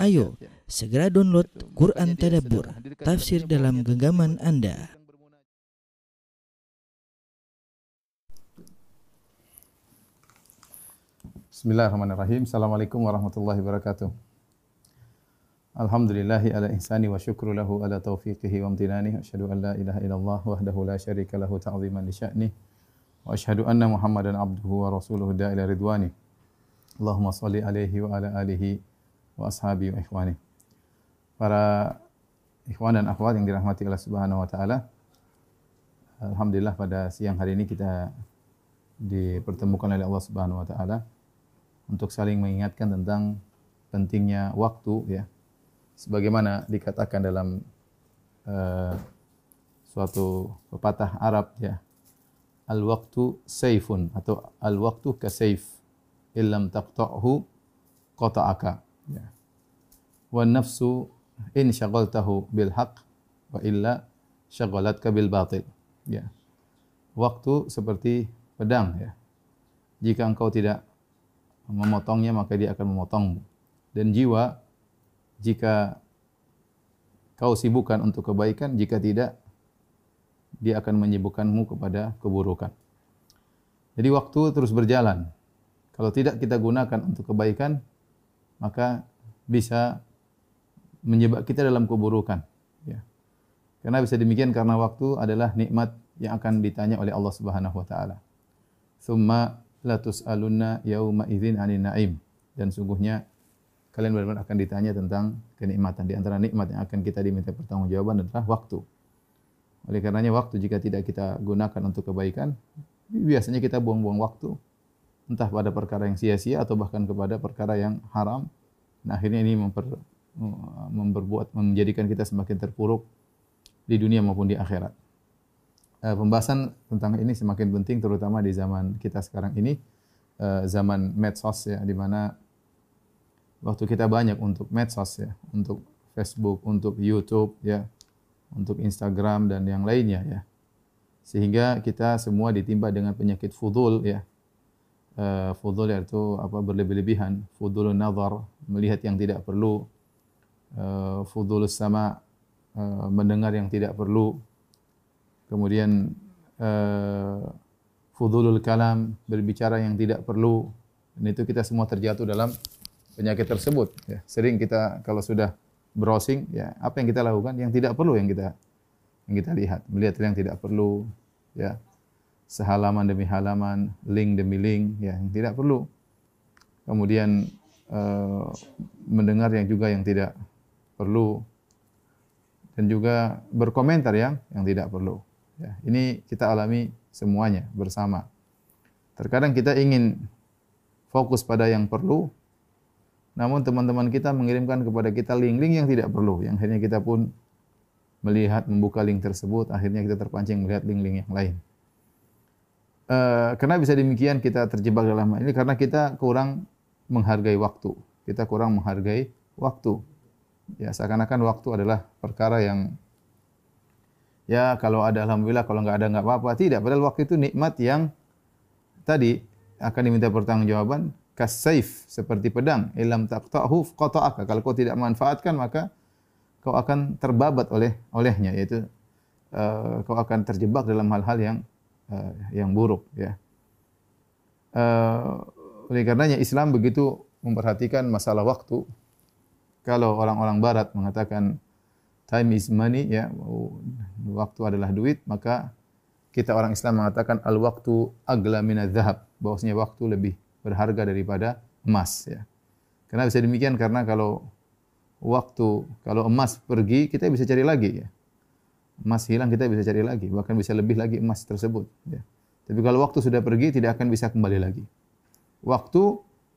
Ayo, segera download Quran Tadabbur, tafsir dalam genggaman Anda. Bismillahirrahmanirrahim. Assalamualaikum warahmatullahi wabarakatuh. Alhamdulillahi ala ihsani wa syukru lahu ala taufiqihi wa amtinani. Asyhadu an la ilaha illallah wahdahu la syarika lahu ta'ziman li sya'ni. Wa asyhadu anna Muhammadan abduhu wa rasuluhu da'ila ridwani. Allahumma salli alaihi wa ala alihi wa ashabi wa ikhwani. Para ikhwan dan akhwat yang dirahmati Allah Subhanahu wa taala. Alhamdulillah pada siang hari ini kita dipertemukan oleh Allah Subhanahu wa taala untuk saling mengingatkan tentang pentingnya waktu ya. Sebagaimana dikatakan dalam uh, suatu pepatah Arab ya. Al-waqtu sayfun atau al-waqtu ka sayf illam taqta'hu qata'aka Ya. Wa nafsu in syaghaltahu bil haqq wa illa syagalatka bil batil. Ya. Waktu seperti pedang ya. Jika engkau tidak memotongnya maka dia akan memotongmu. Dan jiwa jika kau sibukkan untuk kebaikan, jika tidak dia akan menyibukkanmu kepada keburukan. Jadi waktu terus berjalan. Kalau tidak kita gunakan untuk kebaikan, maka bisa menyebab kita dalam keburukan. Ya. Karena bisa demikian karena waktu adalah nikmat yang akan ditanya oleh Allah Subhanahu wa taala. Tsumma la tus'alunna yauma idzin 'anin na'im. Dan sungguhnya kalian benar-benar akan ditanya tentang kenikmatan. Di antara nikmat yang akan kita diminta pertanggungjawaban adalah waktu. Oleh karenanya waktu jika tidak kita gunakan untuk kebaikan, biasanya kita buang-buang waktu entah pada perkara yang sia-sia atau bahkan kepada perkara yang haram. Nah, akhirnya ini memper, memperbuat menjadikan kita semakin terpuruk di dunia maupun di akhirat. E, pembahasan tentang ini semakin penting terutama di zaman kita sekarang ini e, zaman medsos ya di mana waktu kita banyak untuk medsos ya, untuk Facebook, untuk YouTube ya, untuk Instagram dan yang lainnya ya. Sehingga kita semua ditimpa dengan penyakit fudul ya, uh, fudul yaitu apa berlebih-lebihan, fudul nazar, melihat yang tidak perlu, uh, sama uh, mendengar yang tidak perlu. Kemudian uh, fudulul kalam, berbicara yang tidak perlu. Dan itu kita semua terjatuh dalam penyakit tersebut ya. Sering kita kalau sudah browsing ya, apa yang kita lakukan yang tidak perlu yang kita yang kita lihat, melihat yang tidak perlu ya sehalaman demi halaman, link demi link, ya yang tidak perlu. Kemudian uh, mendengar yang juga yang tidak perlu dan juga berkomentar yang yang tidak perlu. Ya, ini kita alami semuanya bersama. Terkadang kita ingin fokus pada yang perlu, namun teman-teman kita mengirimkan kepada kita link-link yang tidak perlu, yang akhirnya kita pun melihat membuka link tersebut, akhirnya kita terpancing melihat link-link yang lain. Uh, karena bisa demikian kita terjebak dalam hal ini karena kita kurang menghargai waktu. Kita kurang menghargai waktu. Ya, seakan-akan waktu adalah perkara yang ya kalau ada alhamdulillah, kalau nggak ada nggak apa-apa. Tidak, padahal waktu itu nikmat yang tadi akan diminta pertanggungjawaban kasaif seperti pedang ilam taqta'hu qata'aka kalau kau tidak memanfaatkan maka kau akan terbabat oleh olehnya yaitu uh, kau akan terjebak dalam hal-hal yang uh, yang buruk ya. Uh, oleh karenanya Islam begitu memperhatikan masalah waktu. Kalau orang-orang barat mengatakan time is money ya, waktu adalah duit, maka kita orang Islam mengatakan al waktu agla minadz-dzahab, bahwasanya waktu lebih berharga daripada emas ya. Karena bisa demikian karena kalau waktu kalau emas pergi kita bisa cari lagi ya emas hilang kita bisa cari lagi, bahkan bisa lebih lagi emas tersebut. Ya. Tapi kalau waktu sudah pergi tidak akan bisa kembali lagi. Waktu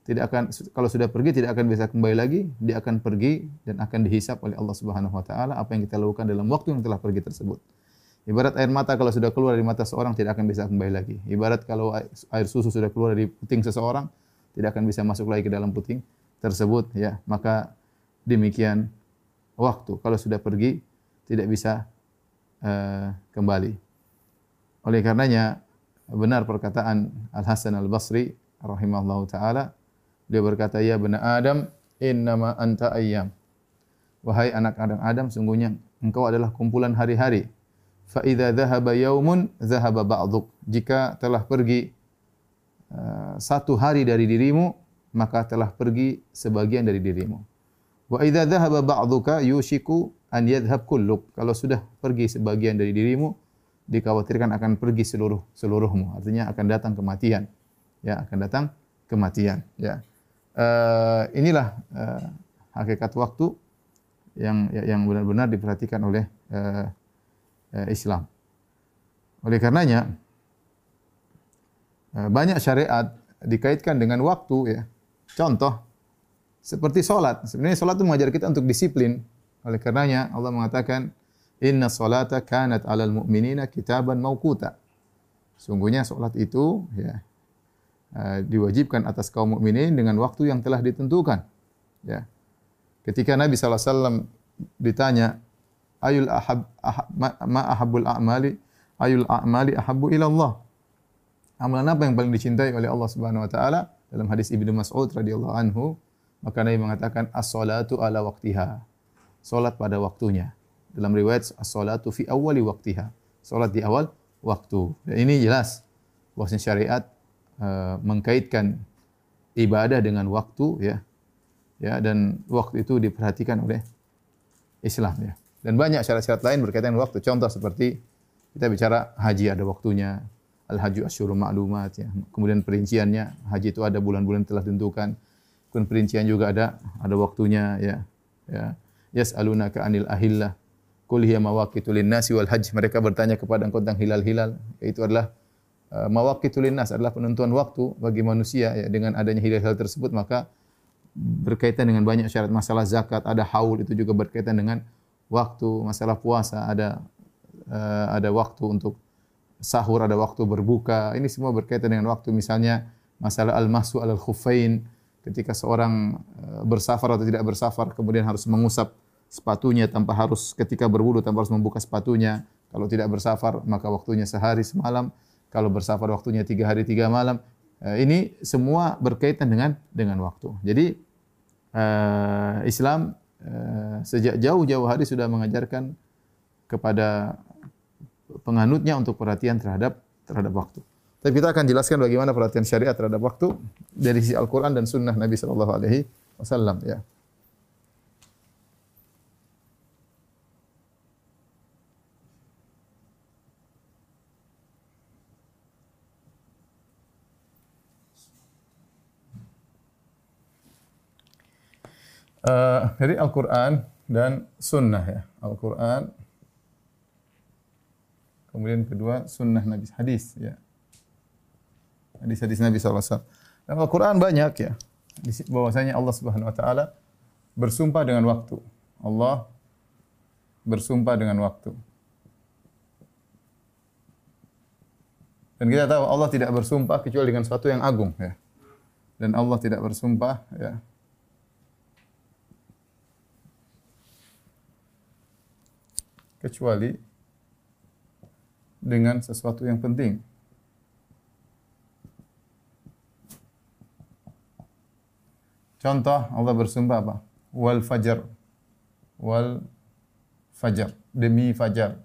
tidak akan kalau sudah pergi tidak akan bisa kembali lagi, dia akan pergi dan akan dihisap oleh Allah Subhanahu wa taala apa yang kita lakukan dalam waktu yang telah pergi tersebut. Ibarat air mata kalau sudah keluar dari mata seorang tidak akan bisa kembali lagi. Ibarat kalau air susu sudah keluar dari puting seseorang tidak akan bisa masuk lagi ke dalam puting tersebut ya. Maka demikian waktu kalau sudah pergi tidak bisa uh, kembali. Oleh karenanya benar perkataan Al Hasan Al Basri rahimahullah taala dia berkata ya benar Adam innama anta ayyam. Wahai anak Adam Adam, sungguhnya engkau adalah kumpulan hari-hari. Fa idza dhahaba yaumun dhahaba ba'duk. Jika telah pergi uh, satu hari dari dirimu, maka telah pergi sebagian dari dirimu. Wa idza dhahaba ba'duka yushiku an yadhhab kulluk. Kalau sudah pergi sebagian dari dirimu, dikhawatirkan akan pergi seluruh seluruhmu. Artinya akan datang kematian. Ya, akan datang kematian, ya. Uh, inilah uh, hakikat waktu yang yang benar-benar diperhatikan oleh uh, uh, Islam. Oleh karenanya uh, banyak syariat dikaitkan dengan waktu ya. Contoh seperti solat. Sebenarnya solat itu mengajar kita untuk disiplin. Oleh karenanya Allah mengatakan Inna salata kanat alal mu'minina kitaban mauquta. Sungguhnya solat itu ya uh, diwajibkan atas kaum mukminin dengan waktu yang telah ditentukan. Ya. Ketika Nabi SAW ditanya, ayul ahab, ahab ma, ma ahabul a'mali ayul a'mali ahabbu ila Allah. Amalan apa yang paling dicintai oleh Allah Subhanahu wa taala? Dalam hadis Ibnu Mas'ud radhiyallahu anhu, maka Nabi mengatakan as-salatu ala waqtiha. Salat pada waktunya. Dalam riwayat as-salatu fi awwali waqtiha. Salat di awal waktu. Dan ini jelas bahwasanya syariat uh, mengkaitkan ibadah dengan waktu ya. Ya dan waktu itu diperhatikan oleh Islam ya. Dan banyak syarat-syarat lain berkaitan dengan waktu. Contoh seperti kita bicara haji ada waktunya. Al-haju asyuru ma'lumat ya. Kemudian perinciannya haji itu ada bulan-bulan telah ditentukan. Kemudian perincian juga ada ada waktunya ya. Ya. Yas'alunaka anil ahillah Kul hiya mawaqitu linnasi wal hajj. Mereka bertanya kepada engkau tentang hilal-hilal. Itu adalah uh, mawaqitu linnas adalah penentuan waktu bagi manusia ya dengan adanya hilal-hilal tersebut maka berkaitan dengan banyak syarat masalah zakat, ada haul itu juga berkaitan dengan waktu, masalah puasa, ada uh, ada waktu untuk sahur, ada waktu berbuka. Ini semua berkaitan dengan waktu misalnya masalah al-mahsu al-khuffain ketika seorang uh, bersafar atau tidak bersafar kemudian harus mengusap sepatunya tanpa harus ketika berwudu tanpa harus membuka sepatunya. Kalau tidak bersafar maka waktunya sehari semalam. Kalau bersafar waktunya tiga hari tiga malam. Eh, ini semua berkaitan dengan dengan waktu. Jadi uh, Islam uh, sejak jauh-jauh hari sudah mengajarkan kepada penganutnya untuk perhatian terhadap terhadap waktu. Tapi kita akan jelaskan bagaimana perhatian syariat terhadap waktu dari sisi Al-Quran dan Sunnah Nabi Sallallahu Alaihi Wasallam. Ya. Uh, dari Al-Quran dan Sunnah ya. Al-Quran, kemudian kedua Sunnah Nabi hadis ya. Hadis-hadis Nabi SAW. Dan Al-Quran banyak ya. Bahwasanya Allah Subhanahu Wa Taala bersumpah dengan waktu. Allah bersumpah dengan waktu. Dan kita tahu Allah tidak bersumpah kecuali dengan sesuatu yang agung ya. Dan Allah tidak bersumpah ya kecuali dengan sesuatu yang penting. Contoh Allah bersumpah apa? Wal fajar. Wal fajar. Demi fajar.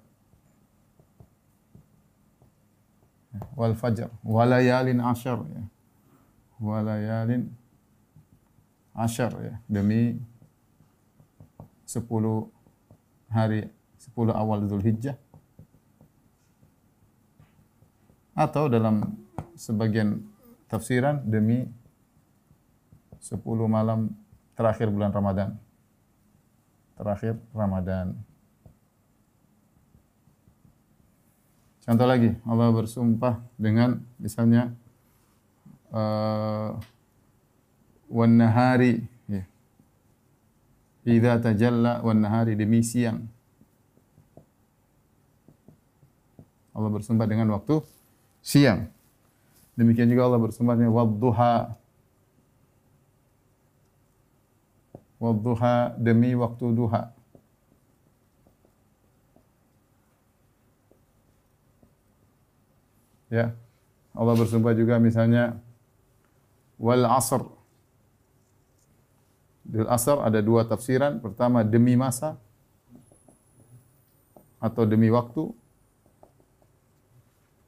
Wal fajar. Walayalin asyar. Ya. Walayalin asyar. Ya. Demi sepuluh hari 10 awal Zulhijjah atau dalam sebagian tafsiran demi 10 malam terakhir bulan Ramadan. Terakhir Ramadan. Contoh lagi, Allah bersumpah dengan misalnya uh, wan nahari ya. Idza tajalla wan nahari demi siang Allah bersumpah dengan waktu siang. Demikian juga Allah bersumpah dengan wadduha. Wadduha demi waktu duha. Ya. Allah bersumpah juga misalnya wal asr Dul asar ada dua tafsiran. Pertama demi masa atau demi waktu.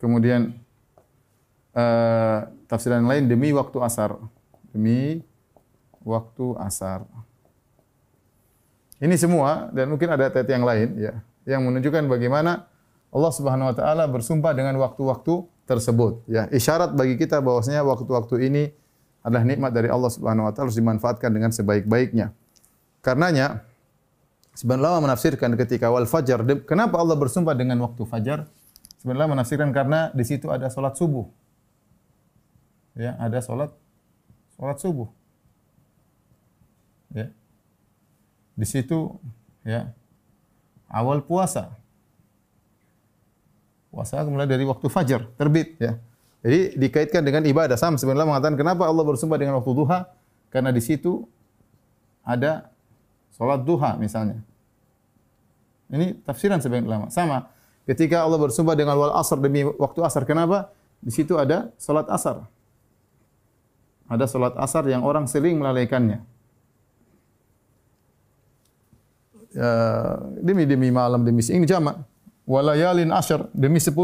Kemudian uh, tafsiran lain demi waktu asar. Demi waktu asar. Ini semua dan mungkin ada ayat yang lain ya yang menunjukkan bagaimana Allah Subhanahu wa taala bersumpah dengan waktu-waktu tersebut ya. Isyarat bagi kita bahwasanya waktu-waktu ini adalah nikmat dari Allah Subhanahu wa taala harus dimanfaatkan dengan sebaik-baiknya. Karenanya sebenarnya menafsirkan ketika wal fajar kenapa Allah bersumpah dengan waktu fajar? Sebenarnya menafsirkan karena di situ ada salat subuh. Ya, ada salat salat subuh. Ya. Di situ ya awal puasa. Puasa mulai dari waktu fajar terbit ya. Jadi dikaitkan dengan ibadah. Sam sebenarnya mengatakan kenapa Allah bersumpah dengan waktu duha? Karena di situ ada sholat duha misalnya. Ini tafsiran sebagian ulama. Sama. Ketika Allah bersumpah dengan wal asr demi waktu asar. Kenapa? Di situ ada sholat asar. Ada sholat asar yang orang sering melalaikannya. ya, demi demi malam demi siang ini jamak. Walayalin asyar demi 10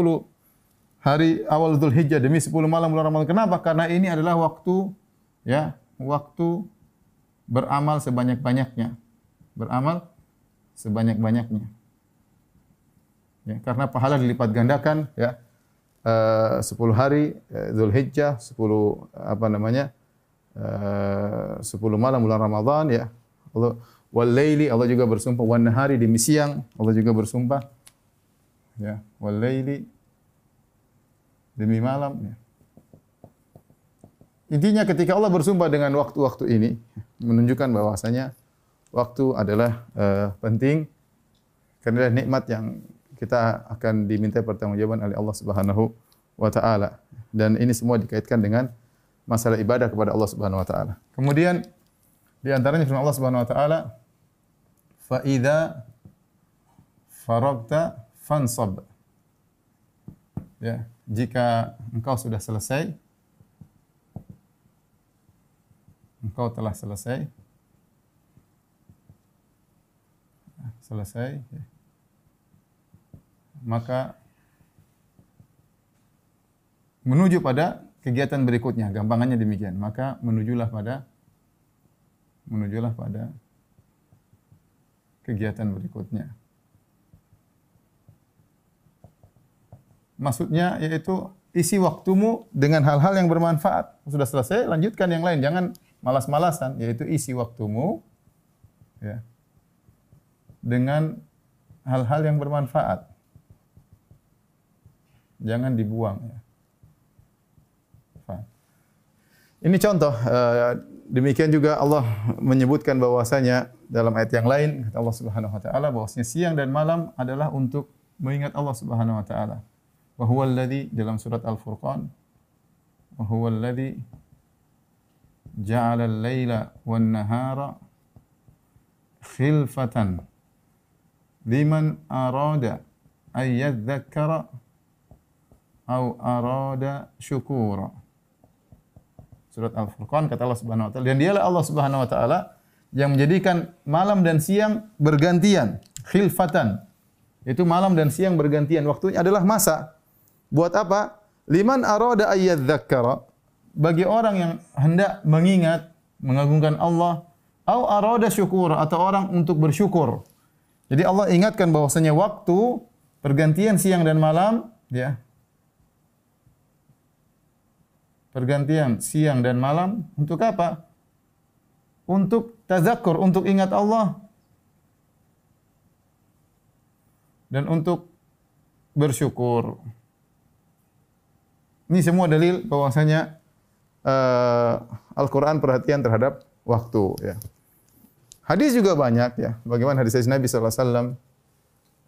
hari awal Dzulhijjah demi 10 malam bulan Ramadan. Kenapa? Karena ini adalah waktu ya, waktu beramal sebanyak-banyaknya. Beramal sebanyak-banyaknya. Ya, karena pahala dilipat gandakan ya. Uh, 10 hari Dzulhijjah, uh, 10 apa namanya? Uh, 10 malam bulan Ramadan ya. Allah Wal laili Allah juga bersumpah wan nahari demi siang Allah juga bersumpah. Ya, wal laili demi malam ya. Intinya ketika Allah bersumpah dengan waktu-waktu ini menunjukkan bahwasanya waktu adalah uh, penting karena nikmat yang kita akan diminta pertanggungjawaban oleh Allah Subhanahu wa taala. Dan ini semua dikaitkan dengan masalah ibadah kepada Allah Subhanahu wa taala. Kemudian di antaranya firman Allah Subhanahu wa taala fa idza faragta fansab. Ya, jika engkau sudah selesai engkau telah selesai selesai ya. Maka menuju pada kegiatan berikutnya gampangannya demikian maka menujulah pada menujulah pada kegiatan berikutnya. Maksudnya yaitu isi waktumu dengan hal-hal yang bermanfaat. Sudah selesai, lanjutkan yang lain. Jangan malas-malasan, yaitu isi waktumu ya, dengan hal-hal yang bermanfaat. Jangan dibuang. Ya. Ini contoh. Eh, demikian juga Allah menyebutkan bahwasanya dalam ayat yang lain kata Allah Subhanahu wa taala bahwasanya siang dan malam adalah untuk mengingat Allah Subhanahu wa taala. Wa huwa alladhi dalam surat Al-Furqan wa huwa alladhi ja'ala al-laila wan nahara khilfatan liman arada ay yadhakkara aw arada syukura. Surat Al-Furqan kata Allah Subhanahu wa taala dan dialah Allah Subhanahu wa taala yang menjadikan malam dan siang bergantian, khilfatan. Itu malam dan siang bergantian. Waktunya adalah masa. Buat apa? Liman arada ayyadzakkara. Bagi orang yang hendak mengingat, mengagungkan Allah, au arada syukur atau orang untuk bersyukur. Jadi Allah ingatkan bahwasanya waktu pergantian siang dan malam, ya. Pergantian siang dan malam untuk apa? untuk tazakkur, untuk ingat Allah dan untuk bersyukur. Ini semua dalil bahwasanya uh, Al-Qur'an perhatian terhadap waktu ya. Hadis juga banyak ya. Bagaimana hadis Nabi sallallahu alaihi wasallam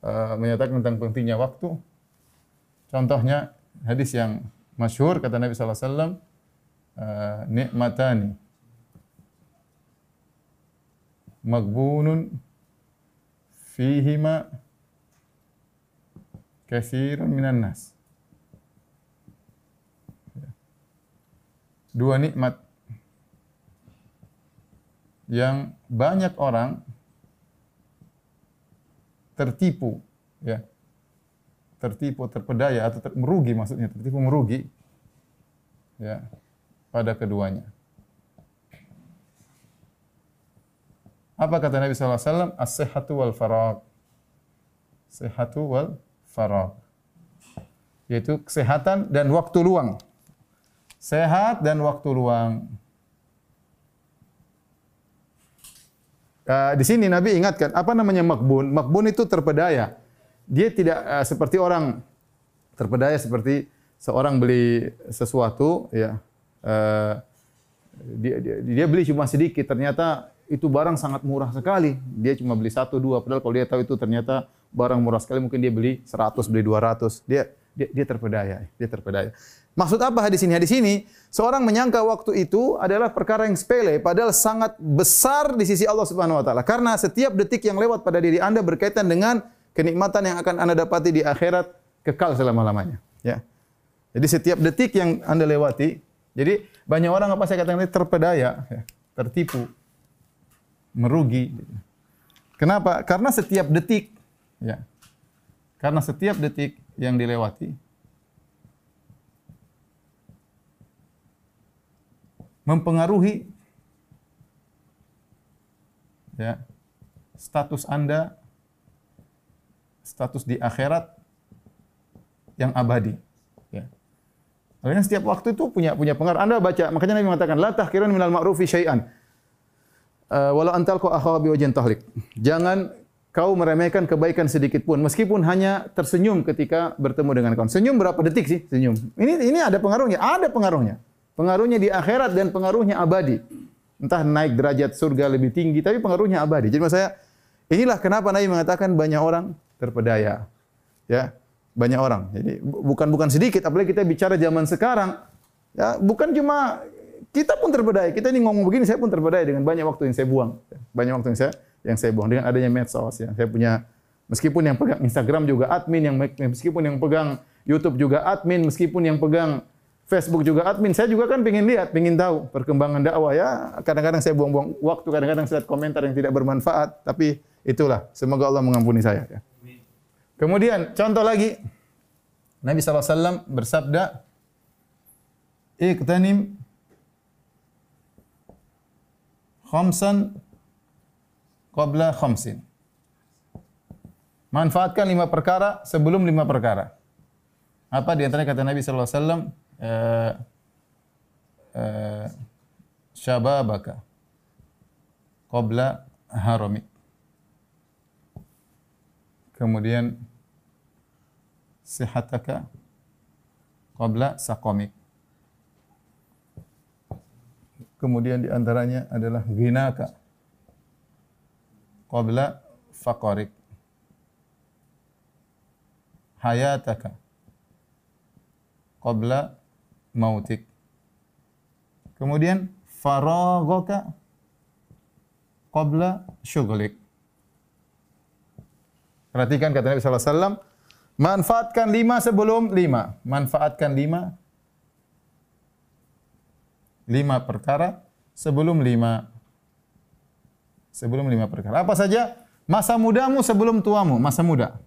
uh, menyatakan tentang pentingnya waktu. Contohnya hadis yang masyhur kata Nabi sallallahu alaihi wasallam uh, nikmatani maghbunun fihima katsirun minan nas. Dua nikmat yang banyak orang tertipu ya tertipu terpedaya atau ter, merugi maksudnya tertipu merugi ya pada keduanya. Apa kata Nabi wasallam? As-sihhatu wal faragh sihhatu wal faragh yaitu kesehatan dan waktu luang. Sehat dan waktu luang. Uh, di sini Nabi ingatkan apa namanya makbun? Makbun itu terpedaya. Dia tidak uh, seperti orang terpedaya seperti seorang beli sesuatu ya. Uh, dia, dia, dia beli cuma sedikit, ternyata itu barang sangat murah sekali. Dia cuma beli satu dua, padahal kalau dia tahu itu ternyata barang murah sekali, mungkin dia beli 100, beli 200. Dia dia, dia terpedaya, dia terpedaya. Maksud apa hadis ini? Hadis ini seorang menyangka waktu itu adalah perkara yang sepele padahal sangat besar di sisi Allah Subhanahu wa taala. Karena setiap detik yang lewat pada diri Anda berkaitan dengan kenikmatan yang akan Anda dapati di akhirat kekal selama-lamanya, ya. Jadi setiap detik yang Anda lewati, jadi banyak orang apa saya katakan ini terpedaya, ya, tertipu, merugi. Kenapa? Karena setiap detik, ya. Karena setiap detik yang dilewati mempengaruhi ya status Anda status di akhirat yang abadi ya. Setiap waktu itu punya punya pengaruh. Anda baca, makanya Nabi mengatakan la tahkirun minal ma'rufi syai'an. Uh, walau antal ko tahlik. Jangan kau meremehkan kebaikan sedikit pun meskipun hanya tersenyum ketika bertemu dengan kawan. Senyum berapa detik sih senyum? Ini ini ada pengaruhnya, ada pengaruhnya. Pengaruhnya di akhirat dan pengaruhnya abadi. Entah naik derajat surga lebih tinggi, tapi pengaruhnya abadi. Jadi maksud saya, inilah kenapa Nabi mengatakan banyak orang terpedaya. Ya, banyak orang. Jadi bukan bukan sedikit, apalagi kita bicara zaman sekarang. Ya, bukan cuma kita pun terpedaya. Kita ini ngomong begini, saya pun terpedaya dengan banyak waktu yang saya buang. Banyak waktu yang saya yang saya buang dengan adanya medsos ya. Saya punya meskipun yang pegang Instagram juga admin, yang meskipun yang pegang YouTube juga admin, meskipun yang pegang Facebook juga admin. Saya juga kan pengen lihat, pengen tahu perkembangan dakwah ya. Kadang-kadang saya buang-buang waktu, kadang-kadang saya lihat komentar yang tidak bermanfaat. Tapi itulah, semoga Allah mengampuni saya. Ya. Kemudian contoh lagi, Nabi SAW bersabda, Iqtanim khamsan qabla khamsin. Manfaatkan lima perkara sebelum lima perkara. Apa di antara kata Nabi sallallahu alaihi wasallam? uh, uh, syababaka qabla haramik. Kemudian sihataka qabla saqamik. Kemudian di antaranya adalah ghinaka qabla faqarik. Hayataka qabla mautik. Kemudian faraghaka qabla syughlik. Perhatikan kata Nabi sallallahu alaihi wasallam, manfaatkan lima sebelum lima. Manfaatkan lima lima perkara sebelum lima sebelum lima perkara. Apa saja? Masa mudamu sebelum tuamu, masa muda.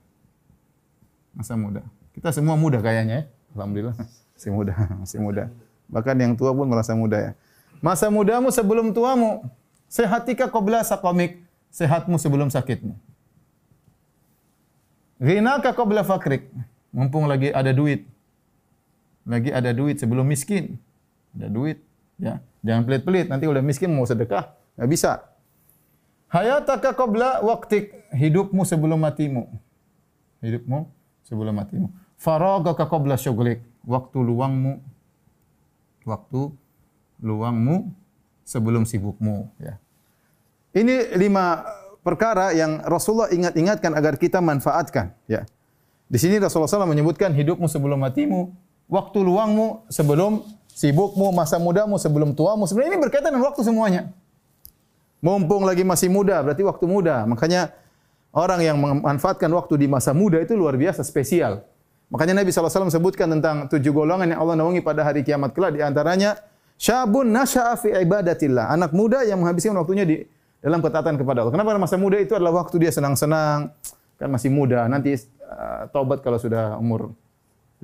Masa muda. Kita semua muda kayaknya ya. Alhamdulillah. Masih muda, masih muda. Bahkan yang tua pun merasa muda ya. Masa mudamu sebelum tuamu. Sehatika qabla saqamik. Sehatmu sebelum sakitmu. Ghinaka qabla fakrik. Mumpung lagi ada duit. Lagi ada duit sebelum miskin. Ada duit. Ya, Jangan pelit-pelit. Nanti udah miskin mau sedekah. Nggak bisa. Hayataka qabla waktik. Hidupmu sebelum matimu. Hidupmu sebelum matimu. Faragaka qabla syughlik waktu luangmu waktu luangmu sebelum sibukmu ya. Ini lima perkara yang Rasulullah ingat-ingatkan agar kita manfaatkan ya. Di sini Rasulullah SAW menyebutkan hidupmu sebelum matimu, waktu luangmu sebelum sibukmu, masa mudamu sebelum tuamu. Sebenarnya ini berkaitan dengan waktu semuanya. Mumpung lagi masih muda, berarti waktu muda. Makanya orang yang memanfaatkan waktu di masa muda itu luar biasa spesial. Makanya Nabi SAW sebutkan tentang tujuh golongan yang Allah naungi pada hari kiamat kelak. Di antaranya, syabun nasya'a fi ibadatillah. Anak muda yang menghabiskan waktunya di dalam ketaatan kepada Allah. Kenapa masa muda itu adalah waktu dia senang-senang, kan masih muda. Nanti uh, taubat kalau sudah umur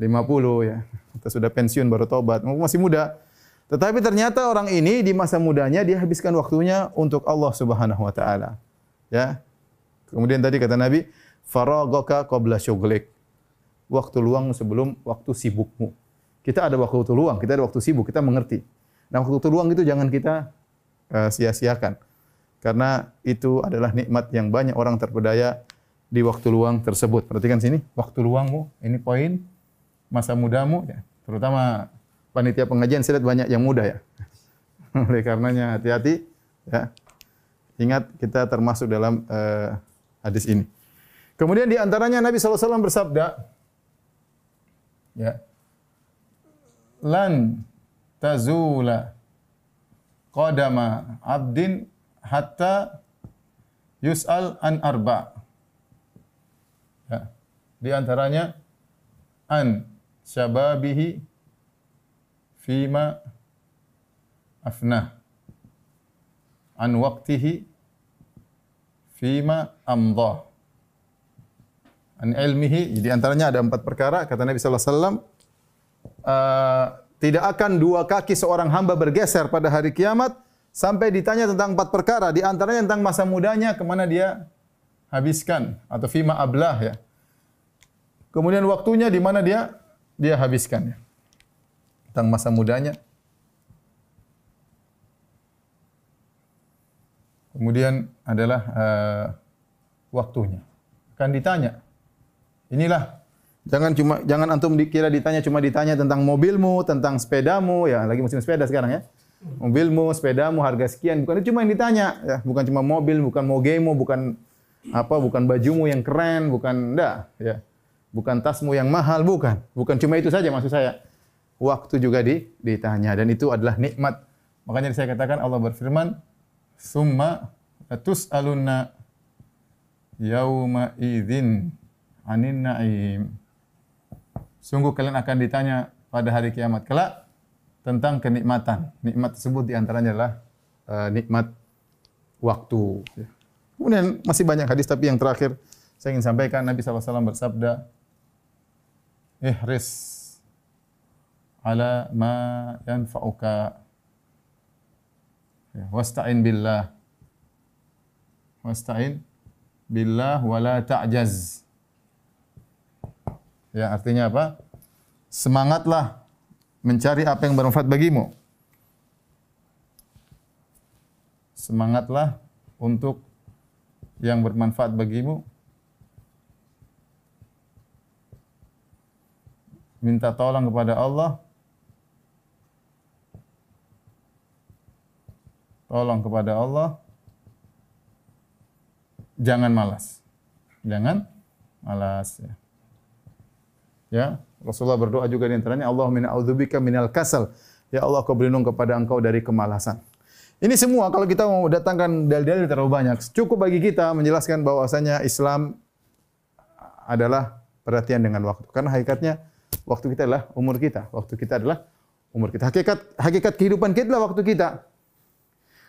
50 ya, atau sudah pensiun baru taubat. Masih muda. Tetapi ternyata orang ini di masa mudanya dia habiskan waktunya untuk Allah Subhanahu wa taala. Ya. Kemudian tadi kata Nabi, faragaka qabla syughlik. Waktu luang sebelum waktu sibukmu. Kita ada waktu luang, kita ada waktu sibuk, kita mengerti. Nah, waktu luang itu jangan kita uh, sia-siakan. Karena itu adalah nikmat yang banyak orang terpedaya di waktu luang tersebut. Perhatikan sini, waktu luangmu, ini poin masa mudamu ya. Terutama panitia pengajian saya lihat banyak yang muda ya. Oleh karenanya hati-hati ya. Ingat kita termasuk dalam uh, hadis ini. Kemudian di antaranya Nabi SAW bersabda, ya, lan tazula qadama abdin hatta yus'al an arba. Ya. Di antaranya an syababihi fima afnah an waqtihi fima amdha an ilmihi di antaranya ada empat perkara kata Nabi sallallahu alaihi wasallam uh, tidak akan dua kaki seorang hamba bergeser pada hari kiamat sampai ditanya tentang empat perkara. Di antaranya tentang masa mudanya, ke mana dia habiskan. Atau fima ablah ya. Kemudian waktunya di mana dia dia habiskan. Ya. Tentang masa mudanya. Kemudian adalah uh, waktunya. Akan ditanya. Inilah Jangan cuma jangan antum dikira ditanya cuma ditanya tentang mobilmu, tentang sepedamu, ya lagi musim sepeda sekarang ya. Mobilmu, sepedamu harga sekian, bukan itu cuma yang ditanya ya, bukan cuma mobil, bukan mogemu, bukan apa, bukan bajumu yang keren, bukan enggak ya. Bukan tasmu yang mahal, bukan. Bukan cuma itu saja maksud saya. Waktu juga di, ditanya dan itu adalah nikmat. Makanya saya katakan Allah berfirman, "Summa tus'alunna yauma idzin anin na'im." Sungguh kalian akan ditanya pada hari kiamat kelak tentang kenikmatan. Nikmat tersebut di antaranya adalah uh, nikmat waktu. Kemudian masih banyak hadis tapi yang terakhir saya ingin sampaikan Nabi SAW bersabda, Ihris ala ma yanfa'uka ya, wasta'in billah wasta'in billah wala ta'jaz Ya, artinya apa? Semangatlah mencari apa yang bermanfaat bagimu. Semangatlah untuk yang bermanfaat bagimu. Minta tolong kepada Allah. Tolong kepada Allah. Jangan malas. Jangan malas ya. Ya, Rasulullah berdoa juga di antaranya Allahumma a'udzubika minal kasal. Ya Allah, kau berlindung kepada engkau dari kemalasan. Ini semua kalau kita mau datangkan dalil-dalil terlalu banyak. Cukup bagi kita menjelaskan bahwasanya Islam adalah perhatian dengan waktu. Karena hakikatnya waktu kita adalah umur kita. Waktu kita adalah umur kita. Hakikat hakikat kehidupan kita adalah waktu kita.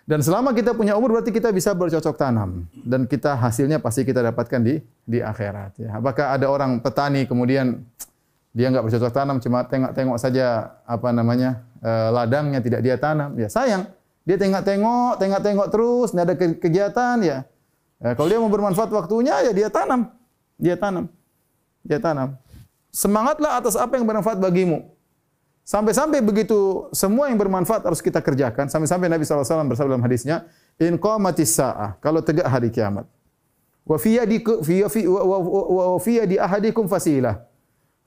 Dan selama kita punya umur berarti kita bisa bercocok tanam dan kita hasilnya pasti kita dapatkan di di akhirat ya. Apakah ada orang petani kemudian dia enggak bercocok tanam, cuma tengok-tengok saja apa namanya uh, ladangnya tidak dia tanam. Ya sayang, dia tengok-tengok, tengok-tengok terus, tidak ada kegiatan ya. ya. Kalau dia mau bermanfaat waktunya ya dia tanam, dia tanam, dia tanam. Semangatlah atas apa yang bermanfaat bagimu. Sampai-sampai begitu semua yang bermanfaat harus kita kerjakan. Sampai-sampai Nabi SAW bersabda dalam hadisnya, In qamatis sa'ah, kalau tegak hari kiamat. Wa fiyadi, fiyadi ahadikum fasilah.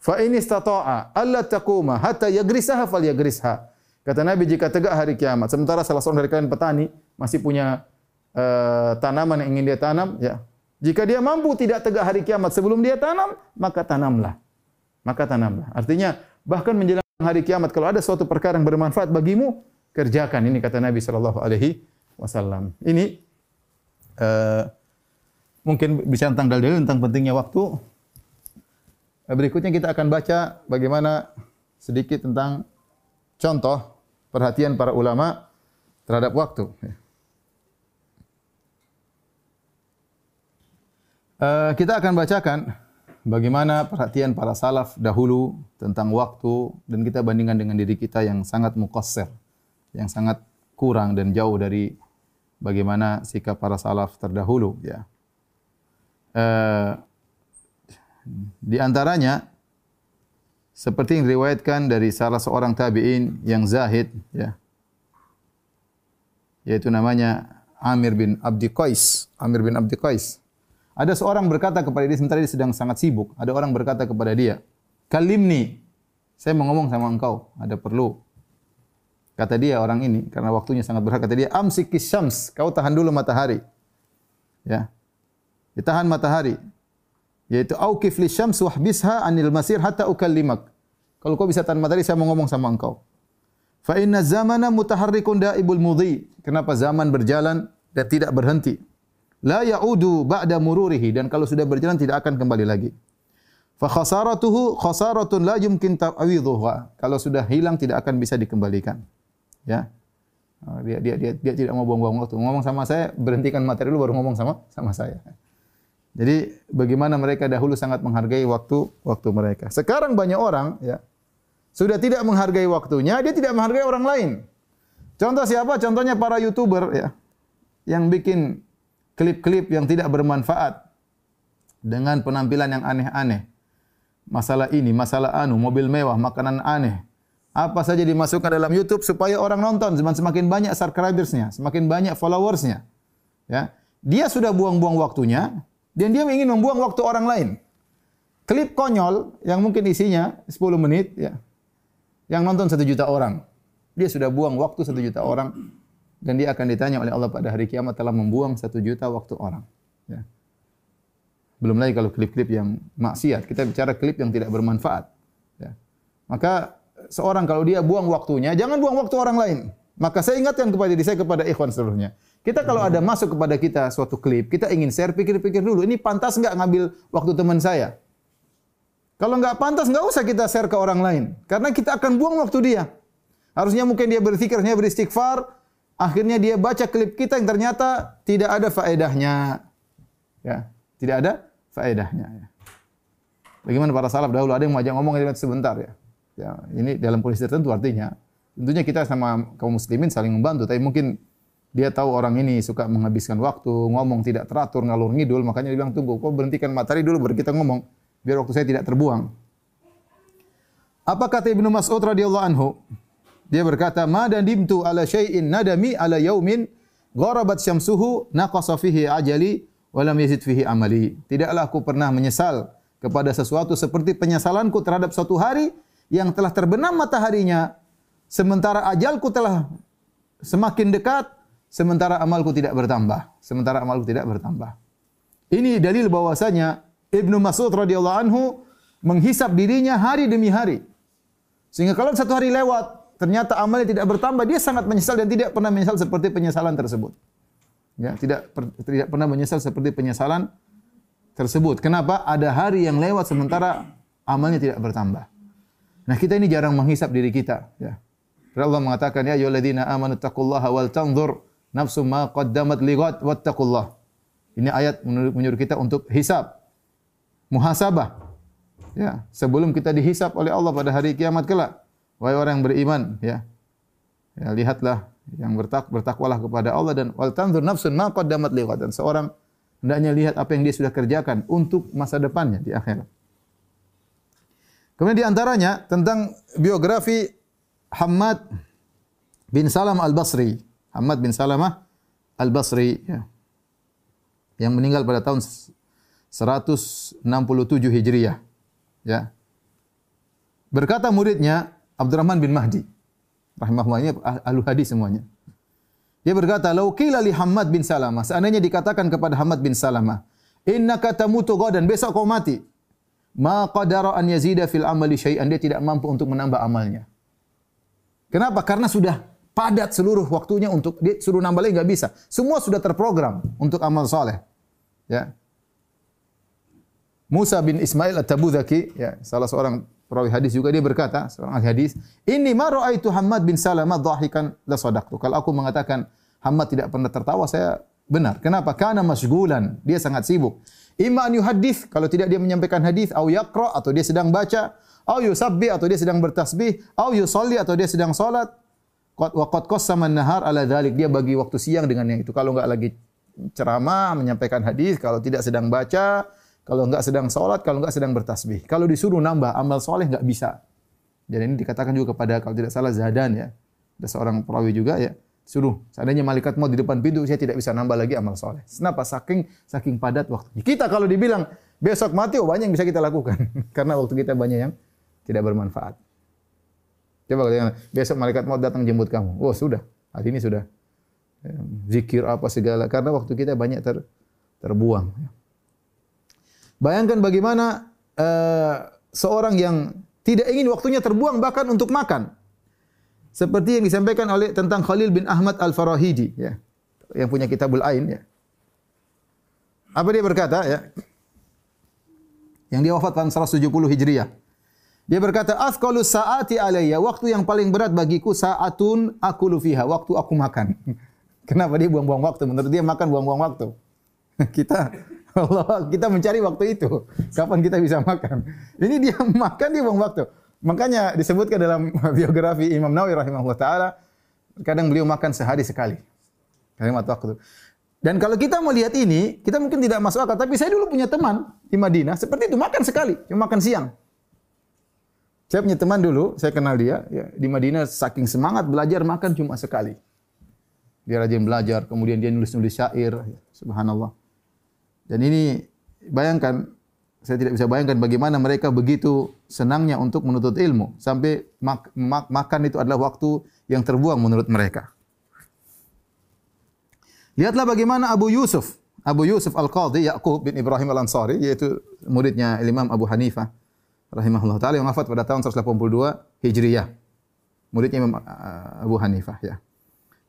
Fa in istata'a alla taquma hatta yagrisaha falyagrisha. Kata Nabi jika tegak hari kiamat sementara salah seorang dari kalian petani masih punya uh, tanaman yang ingin dia tanam ya. Jika dia mampu tidak tegak hari kiamat sebelum dia tanam, maka tanamlah. Maka tanamlah. Artinya bahkan menjelang hari kiamat kalau ada suatu perkara yang bermanfaat bagimu, kerjakan. Ini kata Nabi sallallahu alaihi wasallam. Ini uh, mungkin bicara tentang dalil tentang pentingnya waktu. Berikutnya kita akan baca bagaimana sedikit tentang contoh perhatian para ulama terhadap waktu. Uh, kita akan bacakan bagaimana perhatian para salaf dahulu tentang waktu dan kita bandingkan dengan diri kita yang sangat mukasser, yang sangat kurang dan jauh dari bagaimana sikap para salaf terdahulu ya. Uh, di antaranya seperti yang diriwayatkan dari salah seorang tabi'in yang zahid ya. Yaitu namanya Amir bin Abdi Qais. Amir bin Abdi Qais. Ada seorang berkata kepada dia sementara dia sedang sangat sibuk. Ada orang berkata kepada dia, "Kalimni." Saya mau ngomong sama engkau, ada perlu. Kata dia orang ini karena waktunya sangat berat kata dia, "Amsikis syams." Kau tahan dulu matahari. Ya. Ditahan matahari. Yaitu auqif li syams wahbisha anil masir hatta ukallimak. Kalau kau bisa tahan matahari, saya mau ngomong sama engkau. Fa inna zamana mutaharrikun daibul mudhi. Kenapa zaman berjalan dan tidak berhenti? la ya'udu ba'da mururihi dan kalau sudah berjalan tidak akan kembali lagi. Fa khasaratuhu khasaratun la yumkin ta'widhuha. Kalau sudah hilang tidak akan bisa dikembalikan. Ya. Dia, dia dia dia tidak mau buang-buang waktu. Ngomong sama saya, berhentikan materi dulu baru ngomong sama sama saya. Jadi bagaimana mereka dahulu sangat menghargai waktu waktu mereka. Sekarang banyak orang ya sudah tidak menghargai waktunya, dia tidak menghargai orang lain. Contoh siapa? Contohnya para YouTuber ya. Yang bikin klip-klip yang tidak bermanfaat dengan penampilan yang aneh-aneh. Masalah ini, masalah anu, mobil mewah, makanan aneh. Apa saja dimasukkan dalam YouTube supaya orang nonton semakin banyak subscribersnya, semakin banyak followersnya. Ya, dia sudah buang-buang waktunya dan dia ingin membuang waktu orang lain. Klip konyol yang mungkin isinya 10 menit, ya, yang nonton satu juta orang. Dia sudah buang waktu satu juta orang dan dia akan ditanya oleh Allah pada hari kiamat telah membuang satu juta waktu orang. Ya. Belum lagi kalau klip-klip yang maksiat. Kita bicara klip yang tidak bermanfaat. Ya. Maka seorang kalau dia buang waktunya, jangan buang waktu orang lain. Maka saya ingatkan kepada diri saya kepada ikhwan seluruhnya. Kita kalau ada masuk kepada kita suatu klip, kita ingin share, pikir-pikir dulu, ini pantas nggak ngambil waktu teman saya? Kalau nggak pantas, nggak usah kita share ke orang lain. Karena kita akan buang waktu dia. Harusnya mungkin dia berpikir, harusnya beristighfar, Akhirnya dia baca klip kita yang ternyata tidak ada faedahnya. Ya, tidak ada faedahnya. Ya. Bagaimana para salaf dahulu ada yang mau ngomong sebentar ya. Ya, ini dalam kondisi tertentu artinya tentunya kita sama kaum muslimin saling membantu, tapi mungkin dia tahu orang ini suka menghabiskan waktu, ngomong tidak teratur, ngalur ngidul, makanya dia bilang tunggu, kok berhentikan materi dulu baru kita ngomong, biar waktu saya tidak terbuang. Apa kata Ibnu Mas'ud radhiyallahu anhu? Dia berkata, "Ma dimtu ala syai'in nadami ala yaumin gharabat syamsuhu naqasa fihi ajali wa lam yazid fihi amali." Tidaklah aku pernah menyesal kepada sesuatu seperti penyesalanku terhadap suatu hari yang telah terbenam mataharinya sementara ajalku telah semakin dekat sementara amalku tidak bertambah sementara amalku tidak bertambah ini dalil bahwasanya Ibnu Mas'ud radhiyallahu anhu menghisap dirinya hari demi hari sehingga kalau satu hari lewat ternyata amalnya tidak bertambah, dia sangat menyesal dan tidak pernah menyesal seperti penyesalan tersebut. Ya, tidak tidak pernah menyesal seperti penyesalan tersebut. Kenapa? Ada hari yang lewat sementara amalnya tidak bertambah. Nah, kita ini jarang menghisap diri kita, ya. Allah mengatakan, "Ya ayyuhalladzina amanu taqullaha wal tanzur nafsum ma qaddamat lighad wattaqullah." Ini ayat menyuruh kita untuk hisap, muhasabah. Ya, sebelum kita dihisap oleh Allah pada hari kiamat kelak. Wahai orang yang beriman, ya. Ya, lihatlah yang bertak bertakwalah kepada Allah dan wal tanzur nafsun ma qaddamat liwat dan seorang hendaknya lihat apa yang dia sudah kerjakan untuk masa depannya di akhirat. Kemudian di antaranya tentang biografi Hamad bin Salam Al-Basri. Hamad bin Salamah Al-Basri ya. Yang meninggal pada tahun 167 Hijriah. Ya. Berkata muridnya, Abdurrahman bin Mahdi. Rahimahullah ini ahlu hadis semuanya. Dia berkata, "Lau qila li Hamad bin Salamah." Seandainya dikatakan kepada Hamad bin Salamah, "Innaka tamutu ghadan, besok kau mati." Ma qadara an yazida fil amali syai'an, dia tidak mampu untuk menambah amalnya. Kenapa? Karena sudah padat seluruh waktunya untuk dia suruh nambah lagi enggak bisa. Semua sudah terprogram untuk amal soleh. Ya. Musa bin Ismail at-Tabuzaki, ya, salah seorang perawi hadis juga dia berkata, seorang ahli hadis, "Ini ma raaitu Hamad bin Salamah dhahikan la sadaqtu." Kalau aku mengatakan Hamad tidak pernah tertawa, saya benar. Kenapa? Karena masgulan, dia sangat sibuk. Imma an yuhaddits, kalau tidak dia menyampaikan hadis, au yaqra atau dia sedang baca, au yusabbi atau dia sedang bertasbih, au yusalli atau dia sedang salat. Qad wa qad qassama nahar ala dzalik. Dia bagi waktu siang dengan yang itu. Kalau enggak lagi ceramah, menyampaikan hadis, kalau tidak sedang baca, kalau enggak sedang salat, kalau enggak sedang bertasbih. Kalau disuruh nambah amal soleh enggak bisa. Dan ini dikatakan juga kepada kalau tidak salah Zadan ya. Ada seorang perawi juga ya. Suruh, seandainya malaikat mau di depan pintu, saya tidak bisa nambah lagi amal soleh. Kenapa? Saking saking padat waktu. Kita kalau dibilang besok mati, oh banyak yang bisa kita lakukan. Karena waktu kita banyak yang tidak bermanfaat. Coba katakan, besok malaikat mau datang jemput kamu. Oh sudah, hari ini sudah. Zikir apa segala. Karena waktu kita banyak ter, terbuang. Bayangkan bagaimana uh, seorang yang tidak ingin waktunya terbuang bahkan untuk makan. Seperti yang disampaikan oleh tentang Khalil bin Ahmad Al-Farahidi ya. Yang punya Kitabul Ain ya. Apa dia berkata ya? Yang dia wafat tahun 170 Hijriah. Dia berkata, "Asqalu sa'ati alayya, waktu yang paling berat bagiku saatun akulu fiha, waktu aku makan." Kenapa dia buang-buang waktu? Menurut dia makan buang-buang waktu. kita Allah, kita mencari waktu itu. Kapan kita bisa makan? Ini dia makan dia buang waktu. Makanya disebutkan dalam biografi Imam Nawawi rahimahullah taala kadang beliau makan sehari sekali. Kalimat waktu. Dan kalau kita mau lihat ini, kita mungkin tidak masuk akal. Tapi saya dulu punya teman di Madinah, seperti itu makan sekali, cuma makan siang. Saya punya teman dulu, saya kenal dia ya, di Madinah saking semangat belajar makan cuma sekali. Dia rajin belajar, kemudian dia nulis-nulis syair, ya, subhanallah. Dan ini bayangkan saya tidak bisa bayangkan bagaimana mereka begitu senangnya untuk menuntut ilmu sampai mak mak makan itu adalah waktu yang terbuang menurut mereka. Lihatlah bagaimana Abu Yusuf, Abu Yusuf Al-Qadhi Yaqub bin Ibrahim Al-Ansari yaitu muridnya Imam Abu Hanifah rahimahullah taala yang wafat pada tahun 182 Hijriyah. Muridnya Imam uh, Abu Hanifah ya.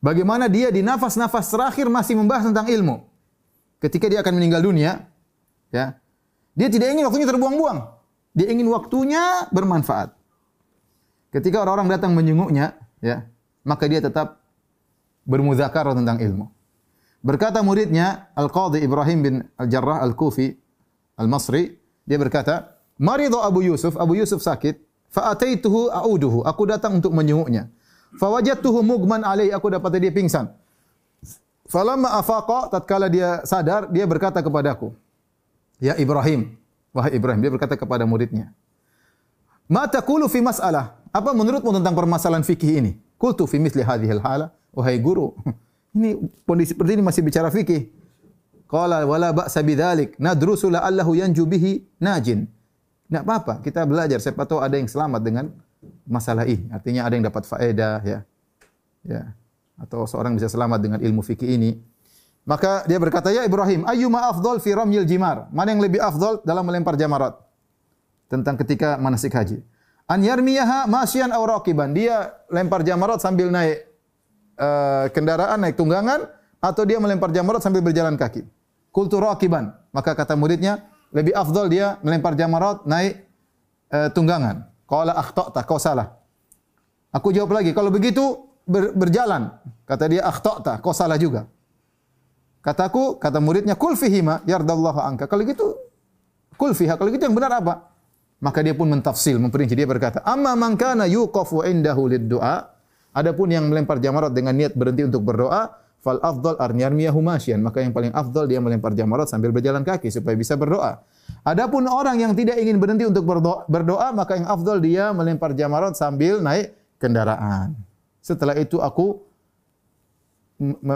Bagaimana dia di nafas-nafas terakhir masih membahas tentang ilmu. Ketika dia akan meninggal dunia, ya, dia tidak ingin waktunya terbuang-buang. Dia ingin waktunya bermanfaat. Ketika orang-orang datang menyenguknya, ya, maka dia tetap bermuzakarah tentang ilmu. Berkata muridnya Al-Qadhi Ibrahim bin Al-Jarrah Al-Kufi Al-Masri, dia berkata, "Maridha Abu Yusuf, Abu Yusuf sakit, fa ataituhu a'uduhu." Aku datang untuk menyenguknya. Fa wajadtuhu mugman alaihi, aku dapat dia pingsan. Falamma afaqa, tatkala dia sadar, dia berkata kepadaku, Ya Ibrahim, wahai Ibrahim, dia berkata kepada muridnya, "Mata kulu fi mas'alah?" Apa menurutmu tentang permasalahan fikih ini? Qultu fi misli hadhil hala, wahai guru. Ini kondisi seperti ini masih bicara fikih. Qala wala ba'sa bidzalik, nadrusu la'allahu yanju bihi najin. Enggak apa-apa, kita belajar siapa tahu ada yang selamat dengan masalah ini. Artinya ada yang dapat faedah ya. Ya. Atau seorang bisa selamat dengan ilmu fikih ini. Maka dia berkata, "Ya Ibrahim, ayyuma afdal fi ramyil jimar?" Mana yang lebih afdal dalam melempar jamarat? Tentang ketika manasik haji. An yarmiyaha masyian aw raqiban. Dia lempar jamarat sambil naik uh, kendaraan, naik tunggangan atau dia melempar jamarat sambil berjalan kaki. Qultu raqiban. Maka kata muridnya, lebih afdal dia melempar jamarat naik uh, tunggangan. Qala akhta'ta, kau salah. Aku jawab lagi, kalau begitu ber, berjalan. Kata dia akhta'ta, kau salah juga. Kataku, kata muridnya, kul fihima yardallahu angka. Kalau gitu, kul fiha. Kalau gitu yang benar apa? Maka dia pun mentafsil, memperinci. Dia berkata, amma man kana yuqafu indahu lid-du'a. Adapun yang melempar jamarat dengan niat berhenti untuk berdoa, fal afdal arnyarmiyahu masyian. Maka yang paling afdal dia melempar jamarat sambil berjalan kaki supaya bisa berdoa. Adapun orang yang tidak ingin berhenti untuk berdoa, berdoa maka yang afdal dia melempar jamarat sambil naik kendaraan. Setelah itu aku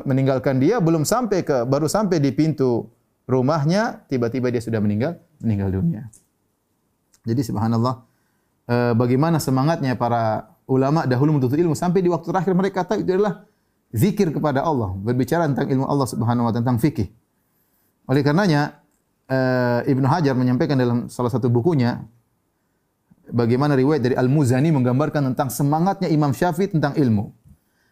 meninggalkan dia belum sampai ke baru sampai di pintu rumahnya tiba-tiba dia sudah meninggal meninggal dunia. Jadi subhanallah eh, bagaimana semangatnya para ulama dahulu menuntut ilmu sampai di waktu terakhir mereka kata itu adalah zikir kepada Allah, berbicara tentang ilmu Allah Subhanahu wa tentang fikih. Oleh karenanya eh, Ibnu Hajar menyampaikan dalam salah satu bukunya bagaimana riwayat dari Al-Muzani menggambarkan tentang semangatnya Imam Syafi'i tentang ilmu.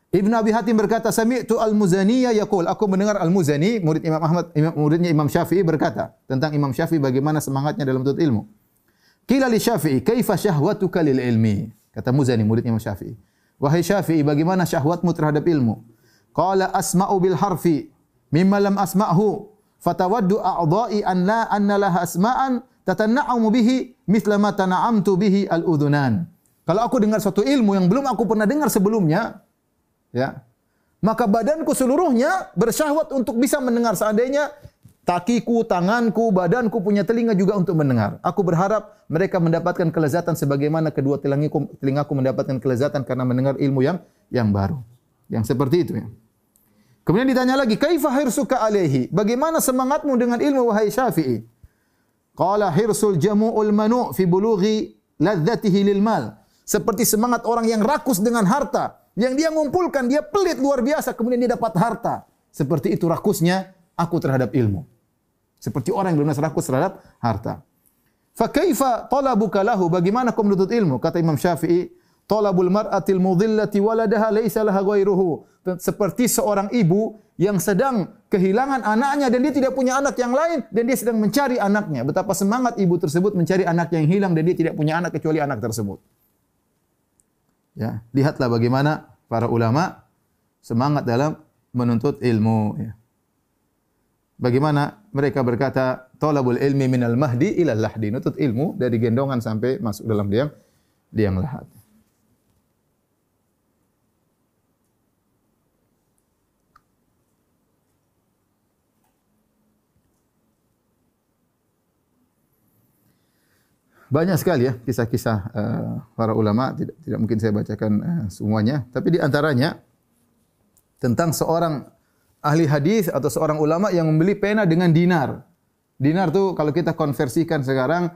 Ibnu Abi Hatim berkata, "Sami'tu Al-Muzani yaqul." Aku mendengar Al-Muzani, murid Imam Ahmad, muridnya Imam Syafi'i berkata tentang Imam Syafi'i bagaimana semangatnya dalam menuntut ilmu. Qila li Syafi'i, "Kaifa syahwatuka lil ilmi?" Kata Muzani, murid Imam Syafi'i. Wahai Syafi'i, bagaimana syahwatmu terhadap ilmu? Qala asma'u bil harfi mimma lam asma'hu fatawaddu a'dha'i an la anna laha asma'an tatana'amu bihi mithla ma tana'amtu bihi al-udhunan. Kalau aku dengar suatu ilmu yang belum aku pernah dengar sebelumnya, ya, maka badanku seluruhnya bersyahwat untuk bisa mendengar seandainya kakiku, tanganku, badanku punya telinga juga untuk mendengar. Aku berharap mereka mendapatkan kelezatan sebagaimana kedua telingaku, telingaku mendapatkan kelezatan karena mendengar ilmu yang yang baru. Yang seperti itu ya. Kemudian ditanya lagi, "Kaifa hirsuka alaihi?" Bagaimana semangatmu dengan ilmu wahai Syafi'i? Qala hirsul jamu'ul manu' fi bulughi ladzatihi lil mal. Seperti semangat orang yang rakus dengan harta, yang dia ngumpulkan, dia pelit luar biasa, kemudian dia dapat harta. Seperti itu rakusnya aku terhadap ilmu. Seperti orang yang lunas rakus terhadap harta. Fa kaifa talabuka lahu? Bagaimana kau menuntut ilmu? Kata Imam Syafi'i, talabul mar'atil mudhillati waladaha laisa laha ghairuhu. Seperti seorang ibu yang sedang kehilangan anaknya dan dia tidak punya anak yang lain dan dia sedang mencari anaknya. Betapa semangat ibu tersebut mencari anak yang hilang dan dia tidak punya anak kecuali anak tersebut. Ya, lihatlah bagaimana para ulama semangat dalam menuntut ilmu ya. Bagaimana mereka berkata, "Talabul ilmi minal mahdi ila lahdi." Nutut ilmu dari gendongan sampai masuk dalam liang liang lahat. Banyak sekali ya kisah-kisah uh, para ulama, tidak, tidak mungkin saya bacakan uh, semuanya, tapi di antaranya tentang seorang ahli hadis atau seorang ulama yang membeli pena dengan dinar. Dinar tuh kalau kita konversikan sekarang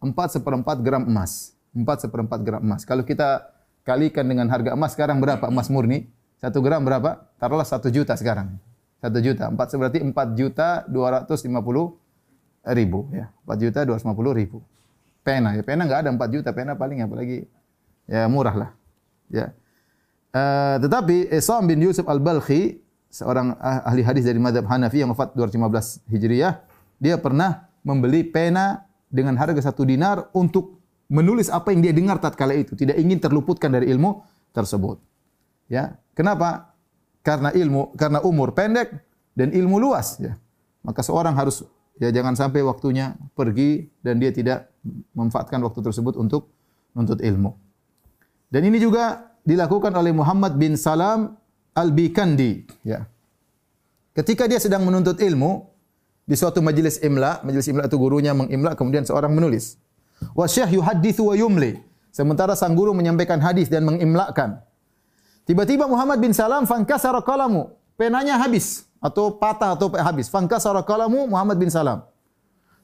4 seperempat gram emas. 4 seperempat gram emas. Kalau kita kalikan dengan harga emas sekarang berapa emas murni? 1 gram berapa? Taruhlah 1 juta sekarang. 1 juta. 4 berarti 4 juta 250 ribu. Ya. 4 juta 250 ribu. Pena. Ya, pena nggak ada 4 juta. Pena paling apalagi ya murah lah. Ya. Uh, tetapi Isam bin Yusuf al-Balkhi seorang ah, ahli hadis dari madhab Hanafi yang wafat 215 Hijriah, dia pernah membeli pena dengan harga satu dinar untuk menulis apa yang dia dengar tatkala itu, tidak ingin terluputkan dari ilmu tersebut. Ya, kenapa? Karena ilmu, karena umur pendek dan ilmu luas. Ya, maka seorang harus ya jangan sampai waktunya pergi dan dia tidak memanfaatkan waktu tersebut untuk menuntut ilmu. Dan ini juga dilakukan oleh Muhammad bin Salam Al-Bikandi, ya. Ketika dia sedang menuntut ilmu di suatu majelis imla, majelis imla itu gurunya mengimla kemudian seorang menulis. Wa syekh yuhadditsu wa yumli. Sementara sang guru menyampaikan hadis dan mengimlakan. Tiba-tiba Muhammad bin Salam fankasara qalamu, penanya habis atau patah atau habis. Fankasara qalamu Muhammad bin Salam.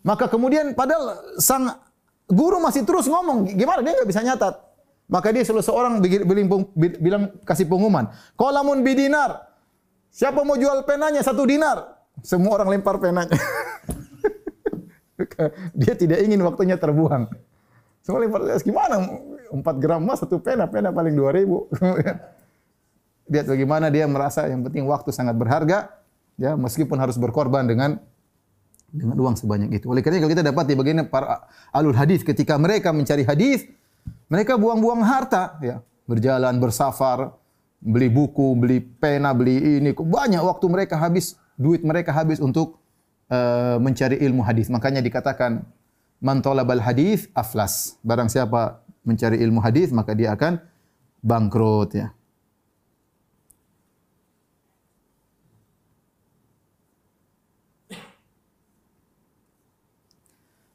Maka kemudian padahal sang guru masih terus ngomong, gimana dia nggak bisa nyatat. Maka dia selalu seorang bilang, kasih pengumuman. Kolamun bidinar. Siapa mau jual penanya satu dinar? Semua orang lempar penanya. dia tidak ingin waktunya terbuang. Semua lempar, gimana? 4 gram emas satu pena, pena paling 2000. Lihat bagaimana dia merasa yang penting waktu sangat berharga, ya meskipun harus berkorban dengan dengan uang sebanyak itu. Oleh karena kalau kita dapat di bagian para alul hadis ketika mereka mencari hadis, mereka buang-buang harta, ya. Berjalan, bersafar, beli buku, beli pena, beli ini. Banyak waktu mereka habis, duit mereka habis untuk uh, mencari ilmu hadis. Makanya dikatakan man talabal hadis aflas. Barang siapa mencari ilmu hadis maka dia akan bangkrut ya.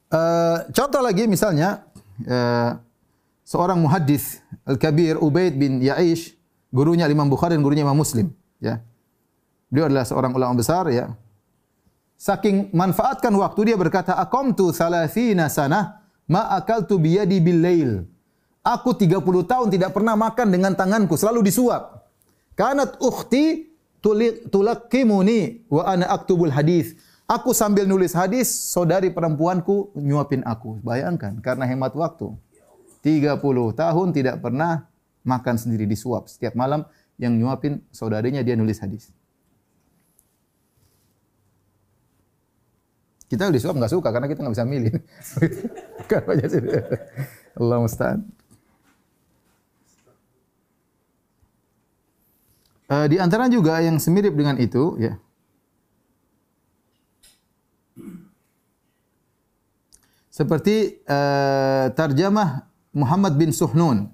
Uh, contoh lagi misalnya uh, seorang muhaddis Al-Kabir Ubaid bin Ya'ish, gurunya Imam Bukhari dan gurunya Imam Muslim, ya. Beliau adalah seorang ulama besar ya. Saking manfaatkan waktu dia berkata, "Aqamtu salasina sanah ma akaltu biyadi bil lail." Aku 30 tahun tidak pernah makan dengan tanganku, selalu disuap. Kanat ukhti tulakimuni wa ana aktubul hadis. Aku sambil nulis hadis, saudari perempuanku nyuapin aku. Bayangkan, karena hemat waktu. 30 tahun tidak pernah makan sendiri disuap. Setiap malam yang nyuapin saudarinya dia nulis hadis. Kita disuap nggak suka karena kita nggak bisa milih. Kan Allah musta'an. Uh, di antara juga yang semirip dengan itu, ya. Seperti uh, tarjamah Muhammad bin Suhnun.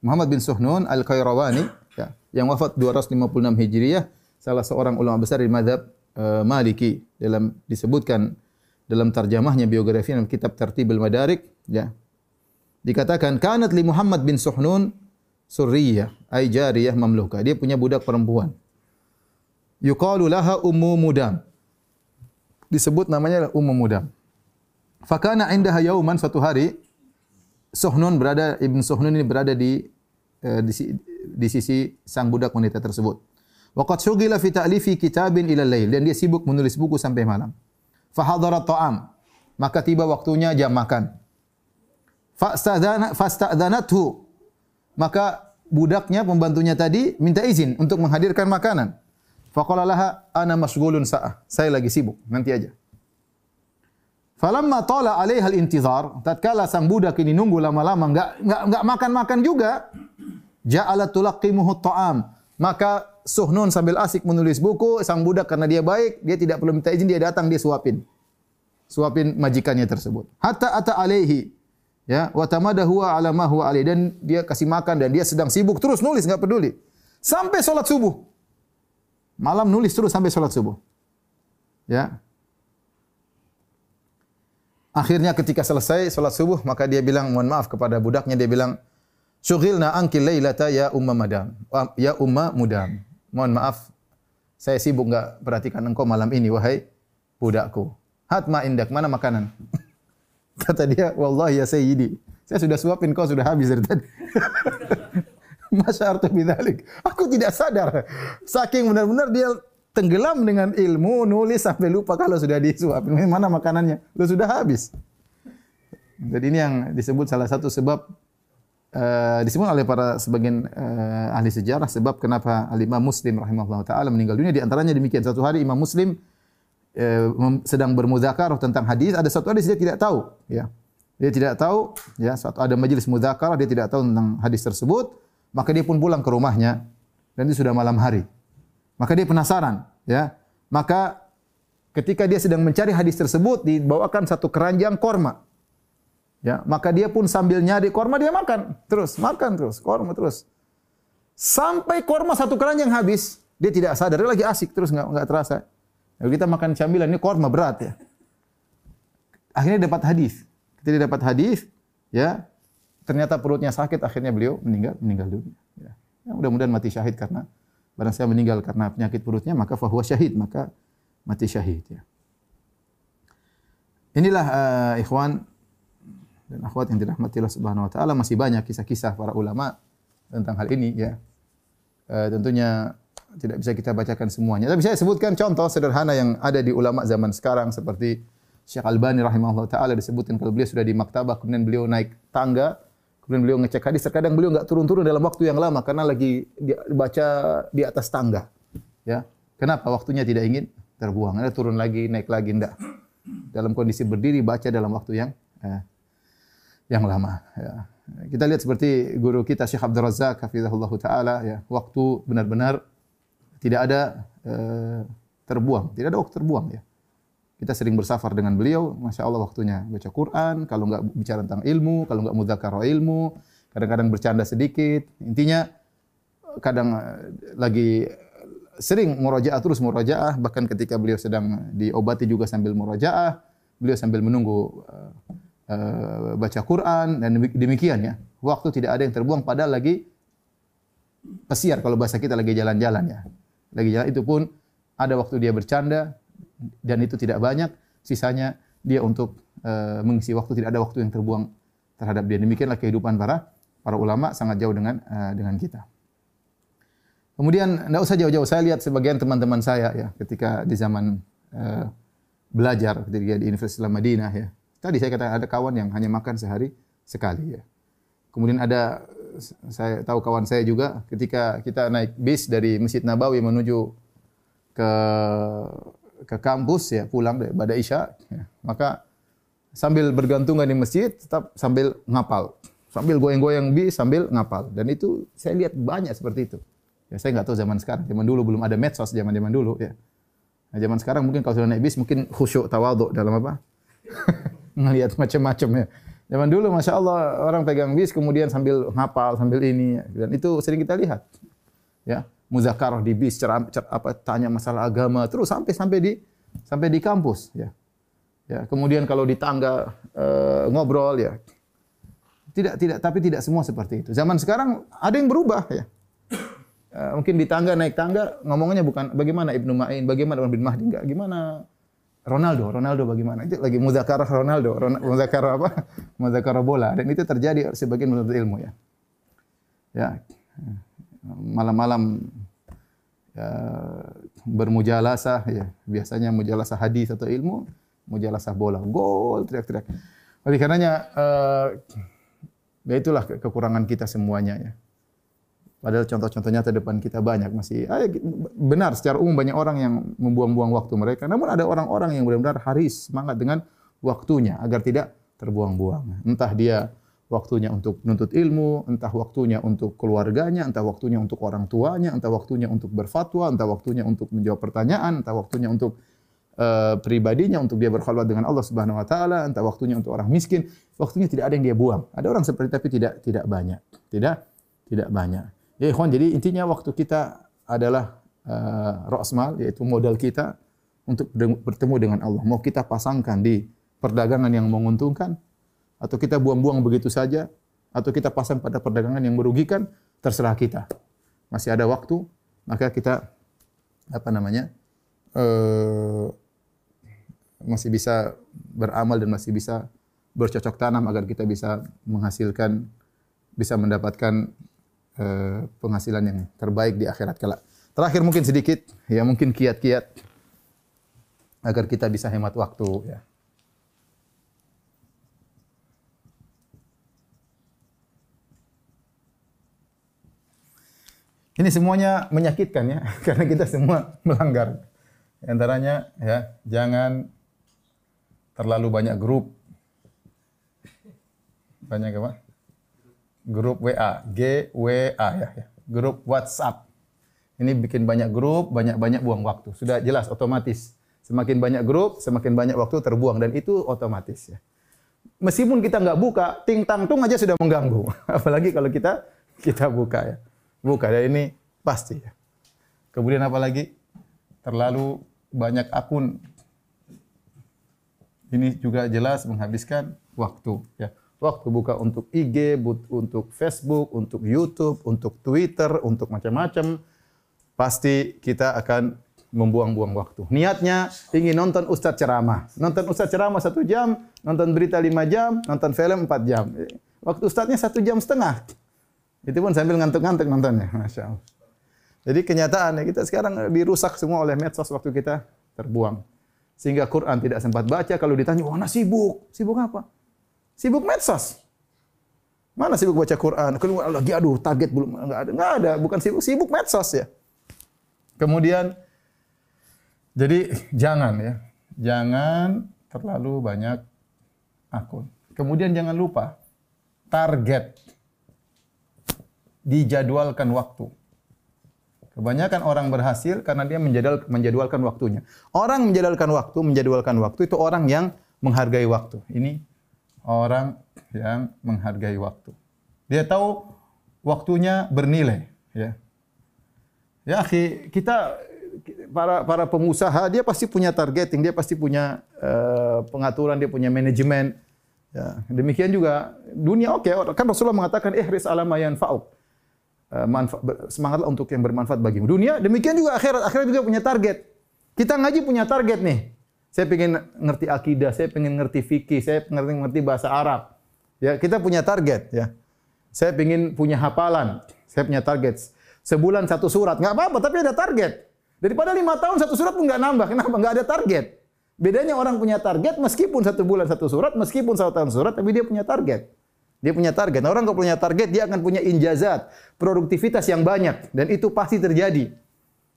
Muhammad bin Suhnun Al-Qayrawani ya, yang wafat 256 Hijriah, salah seorang ulama besar di madhab uh, Maliki dalam disebutkan dalam tarjamahnya biografi dalam kitab Tartibul Madarik ya. Dikatakan kanat li Muhammad bin Suhnun surriyah ay jariyah mamluka. Dia punya budak perempuan. Yuqalu laha ummu mudam. Disebut namanya ummu mudam. Fakana indaha yauman suatu hari Suhnun berada Ibn Suhnun ini berada di Eh, di, di sisi sang budak wanita tersebut. Waqad syughila fi ta'lifi kitabin ila lail dan dia sibuk menulis buku sampai malam. Fa hadara ta'am. Maka tiba waktunya jam makan. Fasta'dana fasta'dhanathu. Maka budaknya pembantunya tadi minta izin untuk menghadirkan makanan. Faqala laha ana masghulun sa'ah. Saya lagi sibuk, nanti aja. Falamma tala 'alaiha al-intizar, tatkala sang budak ini nunggu lama-lama enggak enggak enggak makan-makan juga, ja'alat tulaqqimuhu ta'am. Maka Suhnun sambil asik menulis buku, sang budak karena dia baik, dia tidak perlu minta izin, dia datang dia suapin. Suapin majikannya tersebut. Hatta ata alaihi. Ya, wa tamada huwa ala ma huwa alaihi dan dia kasih makan dan dia sedang sibuk terus nulis enggak peduli. Sampai salat subuh. Malam nulis terus sampai salat subuh. Ya. Akhirnya ketika selesai salat subuh maka dia bilang mohon maaf kepada budaknya dia bilang Syughilna ankil lailata ya umma madam. Ya umma mudam. Mohon maaf, saya sibuk enggak perhatikan engkau malam ini wahai budakku. Hatma indak, mana makanan? Kata dia, wallahi ya sayyidi. Saya sudah suapin kau sudah habis dari tadi. Masyartu bidzalik. Aku tidak sadar. Saking benar-benar dia tenggelam dengan ilmu, nulis sampai lupa kalau sudah disuapin. Mana makanannya? Lu sudah habis. Jadi ini yang disebut salah satu sebab uh, disebut oleh para sebagian uh, ahli sejarah sebab kenapa Al-Imam Muslim rahimahullah taala meninggal dunia. Di antaranya demikian. Satu hari Imam Muslim uh, sedang bermuzakarah tentang hadis. Ada satu hadis dia tidak tahu ya. Dia tidak tahu ya. Suatu ada majelis muzakarah dia tidak tahu tentang hadis tersebut. Maka dia pun pulang ke rumahnya. Dan itu sudah malam hari maka dia penasaran ya maka ketika dia sedang mencari hadis tersebut dibawakan satu keranjang korma Ya, maka dia pun sambil nyari korma dia makan terus, makan terus, korma terus. Sampai korma satu keranjang habis, dia tidak sadar, dia lagi asik terus nggak nggak terasa. Kita makan camilan ini korma berat ya. Akhirnya dapat hadis. Ketika dapat hadis, ya ternyata perutnya sakit, akhirnya beliau meninggal meninggal dunia. Ya. Ya, mudah-mudahan mati syahid karena barang saya meninggal karena penyakit perutnya, maka fahuwa syahid, maka mati syahid. Ya. Inilah uh, ikhwan dan akhwat yang dirahmati Allah Subhanahu wa taala masih banyak kisah-kisah para ulama tentang hal ini ya. E, tentunya tidak bisa kita bacakan semuanya. Tapi saya sebutkan contoh sederhana yang ada di ulama zaman sekarang seperti Syekh Albani rahimahullah taala disebutkan kalau beliau sudah di maktabah kemudian beliau naik tangga kemudian beliau ngecek hadis terkadang beliau enggak turun-turun dalam waktu yang lama karena lagi baca di atas tangga. Ya. Kenapa? Waktunya tidak ingin terbuang. Ada turun lagi, naik lagi enggak. Dalam kondisi berdiri baca dalam waktu yang eh, yang lama. Ya. Kita lihat seperti guru kita Syekh Abdul Razak hafizahullah taala ya, waktu benar-benar tidak ada uh, terbuang, tidak ada waktu terbuang ya. Kita sering bersafar dengan beliau, masya Allah waktunya baca Quran, kalau nggak bicara tentang ilmu, kalau nggak mudzakarah ilmu, kadang-kadang bercanda sedikit. Intinya kadang eh, lagi sering murajaah terus murajaah, bahkan ketika beliau sedang diobati juga sambil murajaah, beliau sambil menunggu uh, uh, baca Quran dan demikian ya. Waktu tidak ada yang terbuang padahal lagi pesiar kalau bahasa kita lagi jalan-jalan ya. Lagi jalan itu pun ada waktu dia bercanda dan itu tidak banyak, sisanya dia untuk uh, mengisi waktu tidak ada waktu yang terbuang terhadap dia. Demikianlah kehidupan para para ulama sangat jauh dengan uh, dengan kita. Kemudian tidak usah jauh-jauh. Saya lihat sebagian teman-teman saya ya ketika di zaman uh, belajar ketika di Universitas Madinah ya. Tadi saya katakan ada kawan yang hanya makan sehari sekali ya. Kemudian ada saya tahu kawan saya juga ketika kita naik bis dari Masjid Nabawi menuju ke ke kampus ya pulang pada Isya. Ya, maka sambil bergantungan di masjid tetap sambil ngapal. Sambil goyang-goyang bis sambil ngapal. Dan itu saya lihat banyak seperti itu. Ya saya nggak tahu zaman sekarang. Zaman dulu belum ada medsos zaman zaman dulu ya. Nah, zaman sekarang mungkin kalau sudah naik bis mungkin khusyuk tawadhu dalam apa? Ngelihat macam-macam ya. Zaman dulu Masya Allah orang pegang bis kemudian sambil ngapal, sambil ini. Dan itu sering kita lihat. Ya, muzakarah di bis, ceram, cer, apa, tanya masalah agama, terus sampai sampai di sampai di kampus. Ya, ya. Kemudian kalau di tangga e, ngobrol ya. Tidak, tidak, tapi tidak semua seperti itu. Zaman sekarang ada yang berubah ya. E, mungkin di tangga naik tangga ngomongnya bukan bagaimana Ibnu Ma'in, bagaimana Ibnu Mahdi enggak, gimana Ronaldo, Ronaldo bagaimana? Itu lagi muzakarah Ronaldo, muzakarah apa? Muzakarah bola dan itu terjadi sebagian menurut ilmu ya. Ya. Malam-malam ya, bermujalasah ya, biasanya mujalasah hadis atau ilmu, mujalasah bola, gol teriak-teriak. Oleh karenanya uh, ya itulah kekurangan kita semuanya ya. Padahal contoh-contohnya depan kita banyak masih ah, benar secara umum banyak orang yang membuang-buang waktu mereka. Namun ada orang-orang yang benar-benar haris semangat dengan waktunya agar tidak terbuang-buang. Entah dia waktunya untuk menuntut ilmu, entah waktunya untuk keluarganya, entah waktunya untuk orang tuanya, entah waktunya untuk berfatwa, entah waktunya untuk menjawab pertanyaan, entah waktunya untuk uh, pribadinya untuk dia berkhulwat dengan Allah Subhanahu wa taala, entah waktunya untuk orang miskin, waktunya tidak ada yang dia buang. Ada orang seperti tapi tidak tidak banyak. Tidak tidak banyak. Ya ikhwan, jadi intinya waktu kita adalah uh, ra'smal yaitu modal kita untuk bertemu dengan Allah. Mau kita pasangkan di perdagangan yang menguntungkan atau kita buang-buang begitu saja atau kita pasang pada perdagangan yang merugikan, terserah kita. Masih ada waktu, maka kita apa namanya? Uh, masih bisa beramal dan masih bisa bercocok tanam agar kita bisa menghasilkan bisa mendapatkan Eh, penghasilan yang terbaik di akhirat kelak. Terakhir mungkin sedikit, ya mungkin kiat-kiat agar kita bisa hemat waktu. Ya. Ini semuanya menyakitkan ya, karena kita semua melanggar. Antaranya ya, jangan terlalu banyak grup. Banyak apa? grup WA, G W A ya, ya. Grup WhatsApp. Ini bikin banyak grup, banyak-banyak buang waktu. Sudah jelas otomatis. Semakin banyak grup, semakin banyak waktu terbuang dan itu otomatis ya. Meskipun kita nggak buka, ting tang tung aja sudah mengganggu. Apalagi kalau kita kita buka ya. Buka ya ini pasti ya. Kemudian apa lagi? Terlalu banyak akun. Ini juga jelas menghabiskan waktu ya waktu buka untuk IG, untuk Facebook, untuk YouTube, untuk Twitter, untuk macam-macam, pasti kita akan membuang-buang waktu. Niatnya ingin nonton Ustadz ceramah. Nonton Ustadz ceramah satu jam, nonton berita lima jam, nonton film empat jam. Waktu Ustadznya satu jam setengah. Itu pun sambil ngantuk-ngantuk nontonnya. Masya Allah. Jadi kenyataannya kita sekarang dirusak semua oleh medsos waktu kita terbuang. Sehingga Quran tidak sempat baca. Kalau ditanya, wah sibuk. Sibuk apa? Sibuk medsos. Mana sibuk baca Quran? Keluar lagi aduh target belum enggak ada. Enggak ada, bukan sibuk, sibuk medsos ya. Kemudian jadi jangan ya. Jangan terlalu banyak akun. Kemudian jangan lupa target dijadwalkan waktu. Kebanyakan orang berhasil karena dia menjadwal, menjadwalkan waktunya. Orang menjadwalkan waktu, menjadwalkan waktu itu orang yang menghargai waktu. Ini orang yang menghargai waktu. Dia tahu waktunya bernilai, ya. Ya, kita para para pengusaha dia pasti punya targeting, dia pasti punya uh, pengaturan, dia punya manajemen. Ya, demikian juga dunia oke kan Rasulullah mengatakan ihris ala ma yanfa'uk. Uh, semangatlah untuk yang bermanfaat bagimu. Dunia demikian juga akhirat, akhirat juga punya target. Kita ngaji punya target nih. Saya pengen ngerti akidah, saya pengen ngerti fikih, saya pengen ngerti bahasa Arab. Ya, kita punya target ya. Saya pengen punya hafalan, saya punya target. Sebulan satu surat, nggak apa-apa, tapi ada target. Daripada lima tahun satu surat pun nggak nambah, kenapa? Nggak ada target. Bedanya orang punya target meskipun satu bulan satu surat, meskipun satu tahun surat, tapi dia punya target. Dia punya target. Nah, orang kalau punya target, dia akan punya injazat, produktivitas yang banyak. Dan itu pasti terjadi.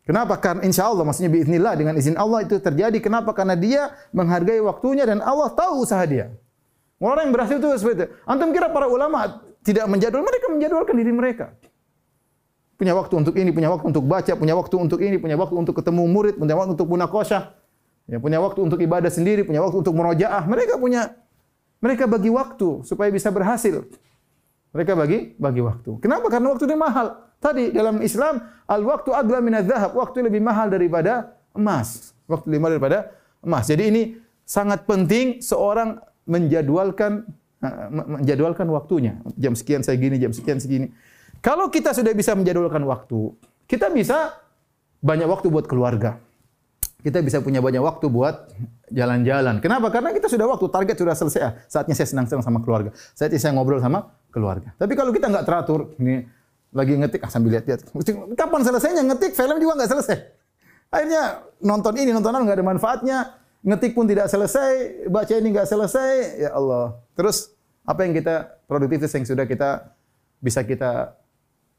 Kenapa? Karena insya Allah, maksudnya biiznillah dengan izin Allah itu terjadi. Kenapa? Karena dia menghargai waktunya dan Allah tahu usaha dia. Orang yang berhasil itu seperti itu. Antum kira para ulama tidak menjadwal, mereka menjadwalkan diri mereka. Punya waktu untuk ini, punya waktu untuk baca, punya waktu untuk ini, punya waktu untuk ketemu murid, punya waktu untuk munakosyah, ya, punya waktu untuk ibadah sendiri, punya waktu untuk merojaah. Mereka punya Mereka bagi waktu supaya bisa berhasil. Mereka bagi bagi waktu. Kenapa? Karena waktu itu mahal. Tadi dalam Islam al waktu agla min dzahab. Waktu lebih mahal daripada emas. Waktu lebih mahal daripada emas. Jadi ini sangat penting seorang menjadwalkan eh, menjadwalkan waktunya. Jam sekian saya gini, jam sekian segini. Kalau kita sudah bisa menjadwalkan waktu, kita bisa banyak waktu buat keluarga. Kita bisa punya banyak waktu buat jalan-jalan. Kenapa? Karena kita sudah waktu, target sudah selesai. Ah, saatnya saya senang-senang sama keluarga. Saatnya saya ngobrol sama keluarga. Tapi kalau kita nggak teratur, ini lagi ngetik, ah sambil lihat-lihat. Kapan selesainya ngetik? Film juga nggak selesai. Akhirnya nonton ini, nonton nontonan nggak ada manfaatnya. Ngetik pun tidak selesai, baca ini nggak selesai. Ya Allah. Terus apa yang kita produktivitas yang sudah kita bisa kita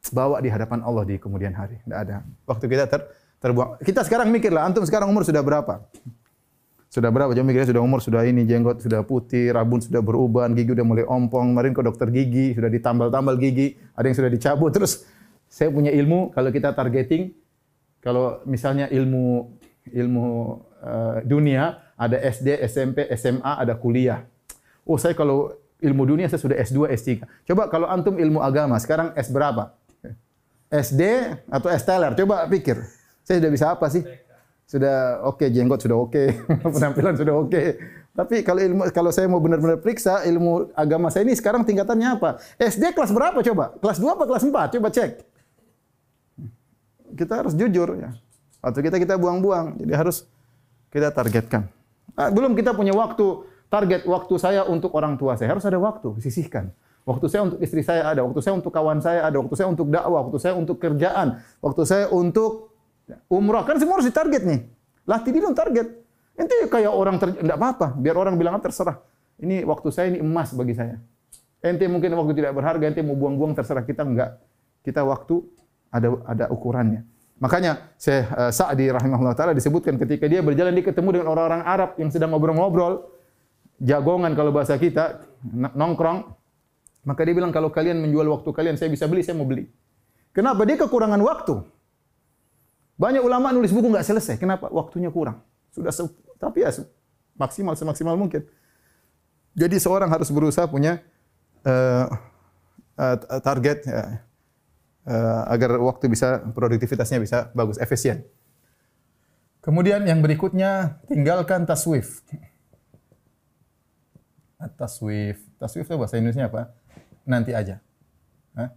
bawa di hadapan Allah di kemudian hari. Tidak ada. Waktu kita ter, terbuang. Kita sekarang mikirlah, antum sekarang umur sudah berapa? Sudah berapa? Jangan mikirnya sudah umur sudah ini, jenggot sudah putih, rabun sudah beruban, gigi sudah mulai ompong. Kemarin ke dokter gigi, sudah ditambal-tambal gigi, ada yang sudah dicabut. Terus saya punya ilmu kalau kita targeting kalau misalnya ilmu ilmu uh, dunia ada SD, SMP, SMA, ada kuliah. Oh, saya kalau ilmu dunia saya sudah S2, S3. Coba kalau antum ilmu agama, sekarang S berapa? SD atau S teler? Coba pikir. Saya sudah bisa apa sih? Sudah oke, okay, jenggot sudah oke, okay. penampilan sudah oke. Okay. Tapi kalau ilmu kalau saya mau benar-benar periksa ilmu agama saya ini sekarang tingkatannya apa? SD kelas berapa coba? Kelas 2 apa kelas 4? Coba cek. Kita harus jujur ya. Waktu kita kita buang-buang. Jadi harus kita targetkan. Nah, belum kita punya waktu target waktu saya untuk orang tua saya harus ada waktu sisihkan. Waktu saya untuk istri saya ada, waktu saya untuk kawan saya ada, waktu saya untuk dakwah, waktu saya untuk kerjaan, waktu saya untuk umrah. Kan semua harus ditarget nih. Latih dulu target. Nanti kayak orang tidak apa-apa, biar orang bilang terserah. Ini waktu saya ini emas bagi saya. Ente mungkin waktu tidak berharga, ente mau buang-buang terserah kita enggak. Kita waktu ada ada ukurannya. Makanya saya uh, Sa'di rahimahullah taala disebutkan ketika dia berjalan dia ketemu dengan orang-orang Arab yang sedang ngobrol-ngobrol, jagongan kalau bahasa kita, nongkrong, maka dia bilang kalau kalian menjual waktu kalian, saya bisa beli, saya mau beli. Kenapa? Dia kekurangan waktu. Banyak ulama nulis buku nggak selesai. Kenapa? Waktunya kurang. Sudah tapi ya maksimal semaksimal mungkin. Jadi seorang harus berusaha punya uh, uh, target uh, uh, agar waktu bisa produktivitasnya bisa bagus, efisien. Kemudian yang berikutnya tinggalkan taswif. Taswif. Taswif itu bahasa Indonesia apa? nanti aja. Hah?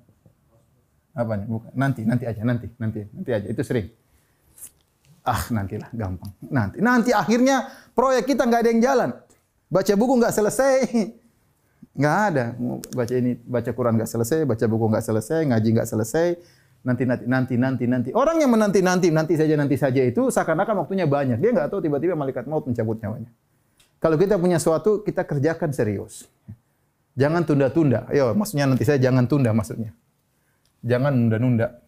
Apa nih? Nanti, nanti aja, nanti, nanti, nanti aja. Itu sering. Ah, nantilah, gampang. Nanti, nanti akhirnya proyek kita nggak ada yang jalan. Baca buku nggak selesai, nggak ada. Baca ini, baca Quran nggak selesai, baca buku nggak selesai, ngaji nggak selesai. Nanti, nanti, nanti, nanti, nanti. Orang yang menanti, nanti, nanti saja, nanti saja itu seakan-akan waktunya banyak. Dia nggak tahu tiba-tiba malaikat maut mencabut nyawanya. Kalau kita punya sesuatu, kita kerjakan serius. Jangan tunda-tunda. Yo, maksudnya nanti saya jangan tunda maksudnya. Jangan nunda-nunda.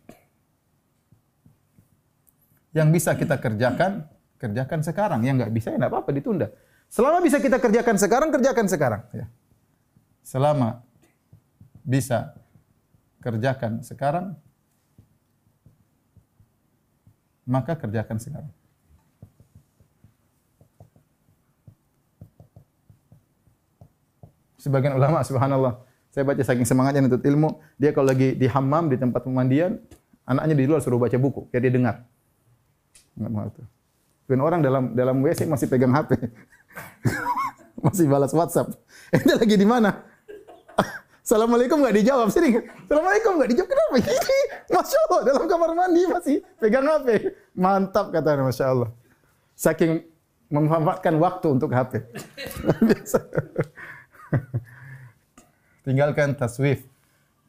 Yang bisa kita kerjakan, kerjakan sekarang. Yang nggak bisa ya nggak apa-apa ditunda. Selama bisa kita kerjakan sekarang, kerjakan sekarang. Ya. Selama bisa kerjakan sekarang, maka kerjakan sekarang. sebagian ulama subhanallah. Saya baca saking semangatnya untuk ilmu, dia kalau lagi di hammam di tempat pemandian, anaknya di luar suruh baca buku, biar dia dengar. Dan orang dalam dalam WC masih pegang HP. masih balas WhatsApp. Ente lagi di mana? Assalamualaikum nggak dijawab sering. Assalamualaikum nggak dijawab kenapa? Ini masya Allah dalam kamar mandi masih pegang HP. Mantap katanya masya Allah. Saking memanfaatkan waktu untuk HP. Tinggalkan taswif.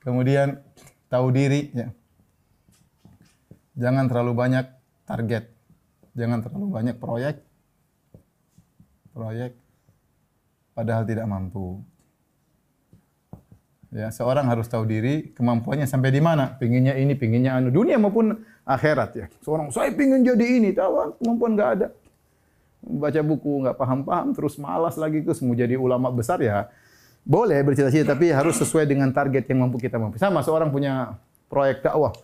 Kemudian tahu diri ya. Jangan terlalu banyak target. Jangan terlalu banyak proyek. Proyek padahal tidak mampu. Ya, seorang harus tahu diri kemampuannya sampai di mana. Pinginnya ini, pinginnya anu. Dunia maupun akhirat ya. Seorang, saya pingin jadi ini. Tahu, kemampuan nggak ada baca buku nggak paham-paham terus malas lagi terus mau jadi ulama besar ya boleh bercita-cita tapi harus sesuai dengan target yang mampu kita mampu. Sama seorang punya proyek dakwah,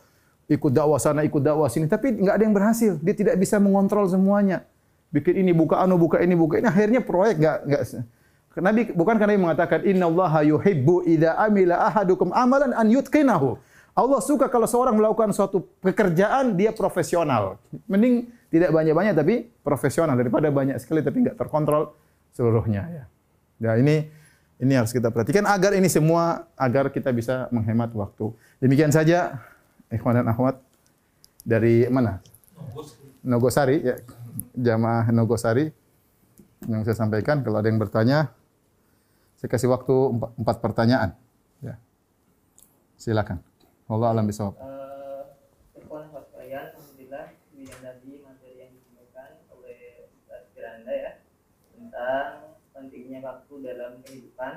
ikut dakwah sana, ikut dakwah sini, tapi nggak ada yang berhasil. Dia tidak bisa mengontrol semuanya. Bikin ini buka anu, buka ini, buka ini, akhirnya proyek nggak nggak Nabi bukan karena mengatakan innallaha yuhibbu idza amila ahadukum amalan an yutqinahu. Allah suka kalau seorang melakukan suatu pekerjaan dia profesional. Mending tidak banyak-banyak tapi profesional daripada banyak sekali tapi enggak terkontrol seluruhnya ya. Ya ini ini harus kita perhatikan agar ini semua agar kita bisa menghemat waktu. Demikian saja ikhwan dan akhwat dari mana? Nogosari ya. Jamaah Nogosari yang saya sampaikan kalau ada yang bertanya saya kasih waktu empat, empat pertanyaan. Ya. Silakan. Allah alam bisawab. Uh, Alhamdulillah yang tadi materi yang disampaikan oleh Ustaz Firanda ya tentang pentingnya waktu dalam kehidupan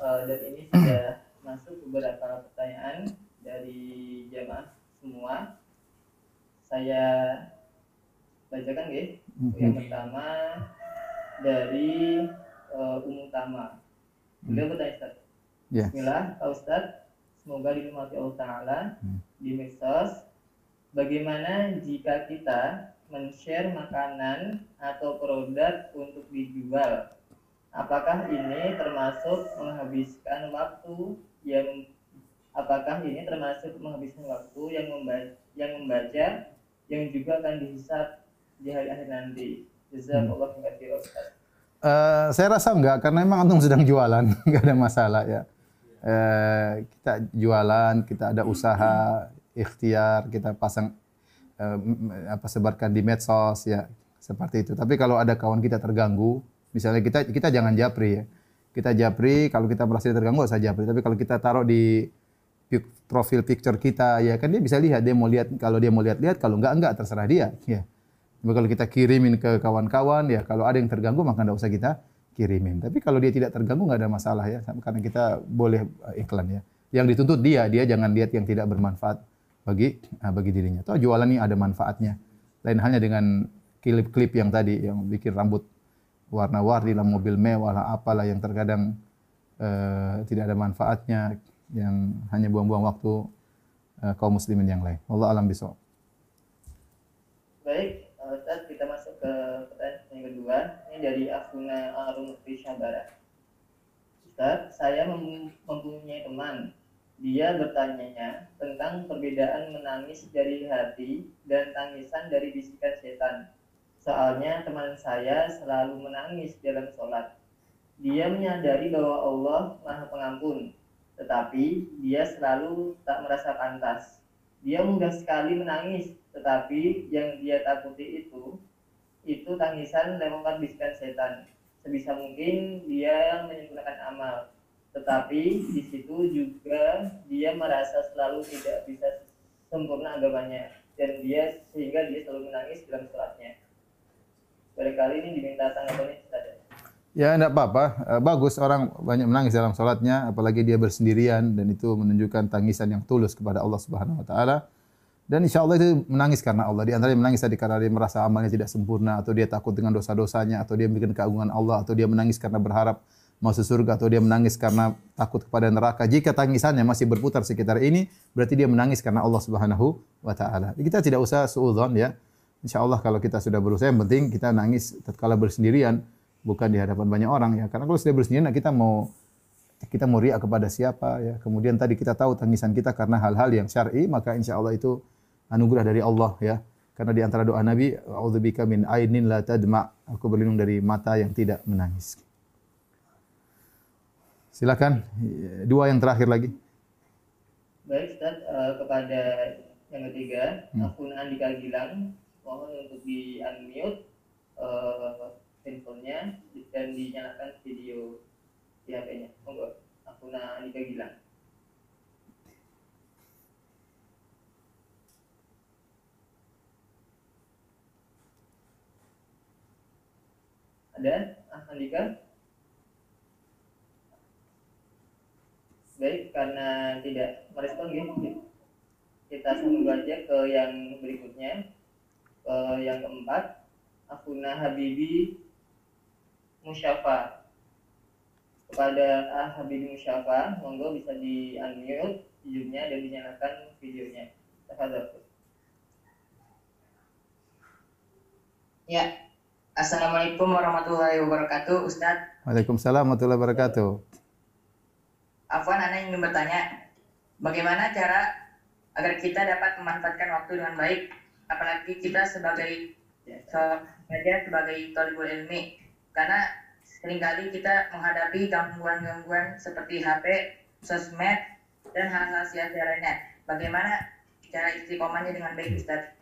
uh, dan ini sudah masuk beberapa pertanyaan dari jamaah semua. Saya bacakan ya. Yang pertama dari uh, Umum Tama. Beliau hmm. bertanya Ustaz. Yeah. Bismillah, Pak Ustaz. Semoga dirahmati Allah Ta'ala hmm. di medsos. Bagaimana jika kita men-share makanan atau produk untuk dijual? Apakah ini termasuk menghabiskan waktu yang apakah ini termasuk menghabiskan waktu yang membaca, yang membaca yang juga akan dihisap di hari akhir nanti? Jazakallah khairan Ustaz. Uh, saya rasa enggak karena memang antum sedang jualan, enggak ada masalah ya. Uh, kita jualan, kita ada usaha, ikhtiar, kita pasang uh, apa sebarkan di medsos ya, seperti itu. Tapi kalau ada kawan kita terganggu, misalnya kita kita jangan japri ya. Kita japri kalau kita merasa terganggu saya japri, tapi kalau kita taruh di profil picture kita ya kan dia bisa lihat dia mau lihat kalau dia mau lihat-lihat kalau enggak enggak terserah dia ya. Tapi kalau kita kirimin ke kawan-kawan, ya kalau ada yang terganggu maka tidak usah kita kirimin. Tapi kalau dia tidak terganggu nggak ada masalah ya, karena kita boleh eh, iklan ya. Yang dituntut dia, dia jangan lihat yang tidak bermanfaat bagi uh, bagi dirinya. Toh jualan ini ada manfaatnya. Lain halnya dengan klip-klip yang tadi yang bikin rambut warna-warni dalam mobil mewah lah apalah yang terkadang uh, tidak ada manfaatnya yang hanya buang-buang waktu uh, kaum muslimin yang lain. Allah alam bisawab. Baik, Ustaz, kita masuk ke pertanyaan yang kedua. Ini dari Afuna Arum Syabara. Ustaz, saya mempunyai teman. Dia bertanya tentang perbedaan menangis dari hati dan tangisan dari bisikan setan. Soalnya teman saya selalu menangis dalam sholat. Dia menyadari bahwa Allah Maha Pengampun, tetapi dia selalu tak merasa pantas. Dia mudah sekali menangis tetapi yang dia takuti itu itu tangisan lewat bisikan setan. Sebisa mungkin dia menyempurnakan amal. Tetapi di situ juga dia merasa selalu tidak bisa sempurna agamanya. Dan dia sehingga dia selalu menangis dalam sholatnya. Barangkali ini diminta tanggapannya saja Ya, tidak apa-apa. Eh, bagus orang banyak menangis dalam sholatnya, apalagi dia bersendirian dan itu menunjukkan tangisan yang tulus kepada Allah Subhanahu Wa Taala. Dan insya Allah itu menangis karena Allah. Di antara yang menangis tadi karena dia merasa amalnya tidak sempurna, atau dia takut dengan dosa-dosanya, atau dia bikin keagungan Allah, atau dia menangis karena berharap masuk surga, atau dia menangis karena takut kepada neraka. Jika tangisannya masih berputar sekitar ini, berarti dia menangis karena Allah Subhanahu wa taala. Kita tidak usah suudzon ya. Insya Allah kalau kita sudah berusaha, yang penting kita nangis tatkala bersendirian, bukan di hadapan banyak orang ya. Karena kalau sudah bersendirian, kita mau kita mau riak kepada siapa ya. Kemudian tadi kita tahu tangisan kita karena hal-hal yang syar'i, maka insya Allah itu anugerah dari Allah ya. Karena di antara doa Nabi, "A'udzubika min ainin la tadma." Aku berlindung dari mata yang tidak menangis. Silakan dua yang terakhir lagi. Baik, Ustaz, uh, kepada yang ketiga, hmm. akun Andika Gilang, mohon untuk di unmute uh, handphonenya dan dinyalakan video di HP-nya. Monggo, akun Andika Gilang. Ada ah, Andika? Baik, karena tidak merespon gitu, kita sambung aja ke yang berikutnya, ke yang keempat, Afuna Habibi Musyafa. Kepada Ah Habibi Musyafa, monggo bisa di unmute hidupnya dan dinyalakan videonya. Terhadap. Ya, Assalamualaikum warahmatullahi wabarakatuh, Ustadz. Waalaikumsalam warahmatullahi wabarakatuh. Afwan, Anda ingin bertanya, bagaimana cara agar kita dapat memanfaatkan waktu dengan baik, apalagi kita sebagai saja sebagai tolibul ilmi, karena sering kali kita menghadapi gangguan-gangguan seperti HP, sosmed, dan hal-hal sia-sia lainnya. Bagaimana cara istiqomahnya dengan baik, Ustaz?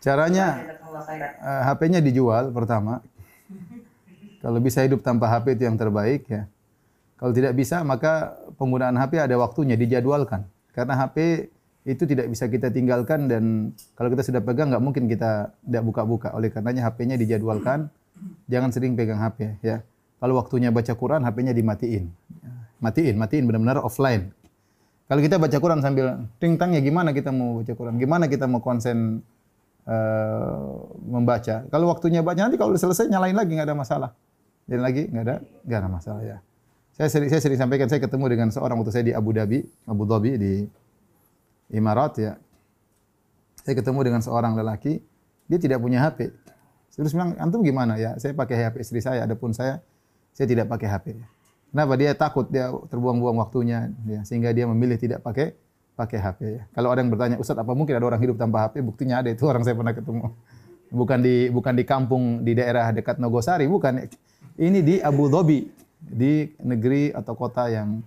Caranya khairan. eh, HP-nya dijual pertama. Kalau bisa hidup tanpa HP itu yang terbaik ya. Kalau tidak bisa maka penggunaan HP ada waktunya dijadwalkan. Karena HP itu tidak bisa kita tinggalkan dan kalau kita sudah pegang nggak mungkin kita tidak buka-buka. Oleh karenanya HP-nya dijadwalkan. Jangan sering pegang HP ya. Kalau waktunya baca Quran HP-nya dimatiin. Matiin, matiin benar-benar offline. Kalau kita baca Quran sambil ting ya gimana kita mau baca Quran? Gimana kita mau konsen eh, membaca? Kalau waktunya baca nanti kalau selesai nyalain lagi nggak ada masalah. Dan lagi nggak ada nggak ada masalah ya. Saya sering, saya sering sampaikan saya ketemu dengan seorang waktu saya di Abu Dhabi, Abu Dhabi di Imarat ya. Saya ketemu dengan seorang lelaki, dia tidak punya HP. Terus bilang, antum gimana ya? Saya pakai HP istri saya, adapun saya saya tidak pakai HP. Kenapa? Dia takut dia terbuang-buang waktunya, ya, sehingga dia memilih tidak pakai pakai HP. Ya. Kalau ada yang bertanya, Ustaz apa mungkin ada orang hidup tanpa HP? Buktinya ada itu orang saya pernah ketemu. Bukan di bukan di kampung di daerah dekat Nogosari, bukan. Ini di Abu Dhabi, di negeri atau kota yang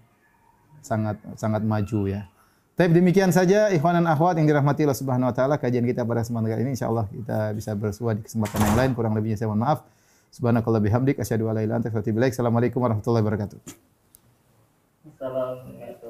sangat sangat maju ya. Tapi demikian saja ikhwan dan akhwat yang dirahmati Allah Subhanahu wa taala kajian kita pada kesempatan kali ini insyaallah kita bisa bersua di kesempatan yang lain kurang lebihnya saya mohon maaf. Subhanakallah bihamdik asyhadu an la ilaha wa atubu ilaik. Assalamualaikum warahmatullahi wabarakatuh. Assalamualaikum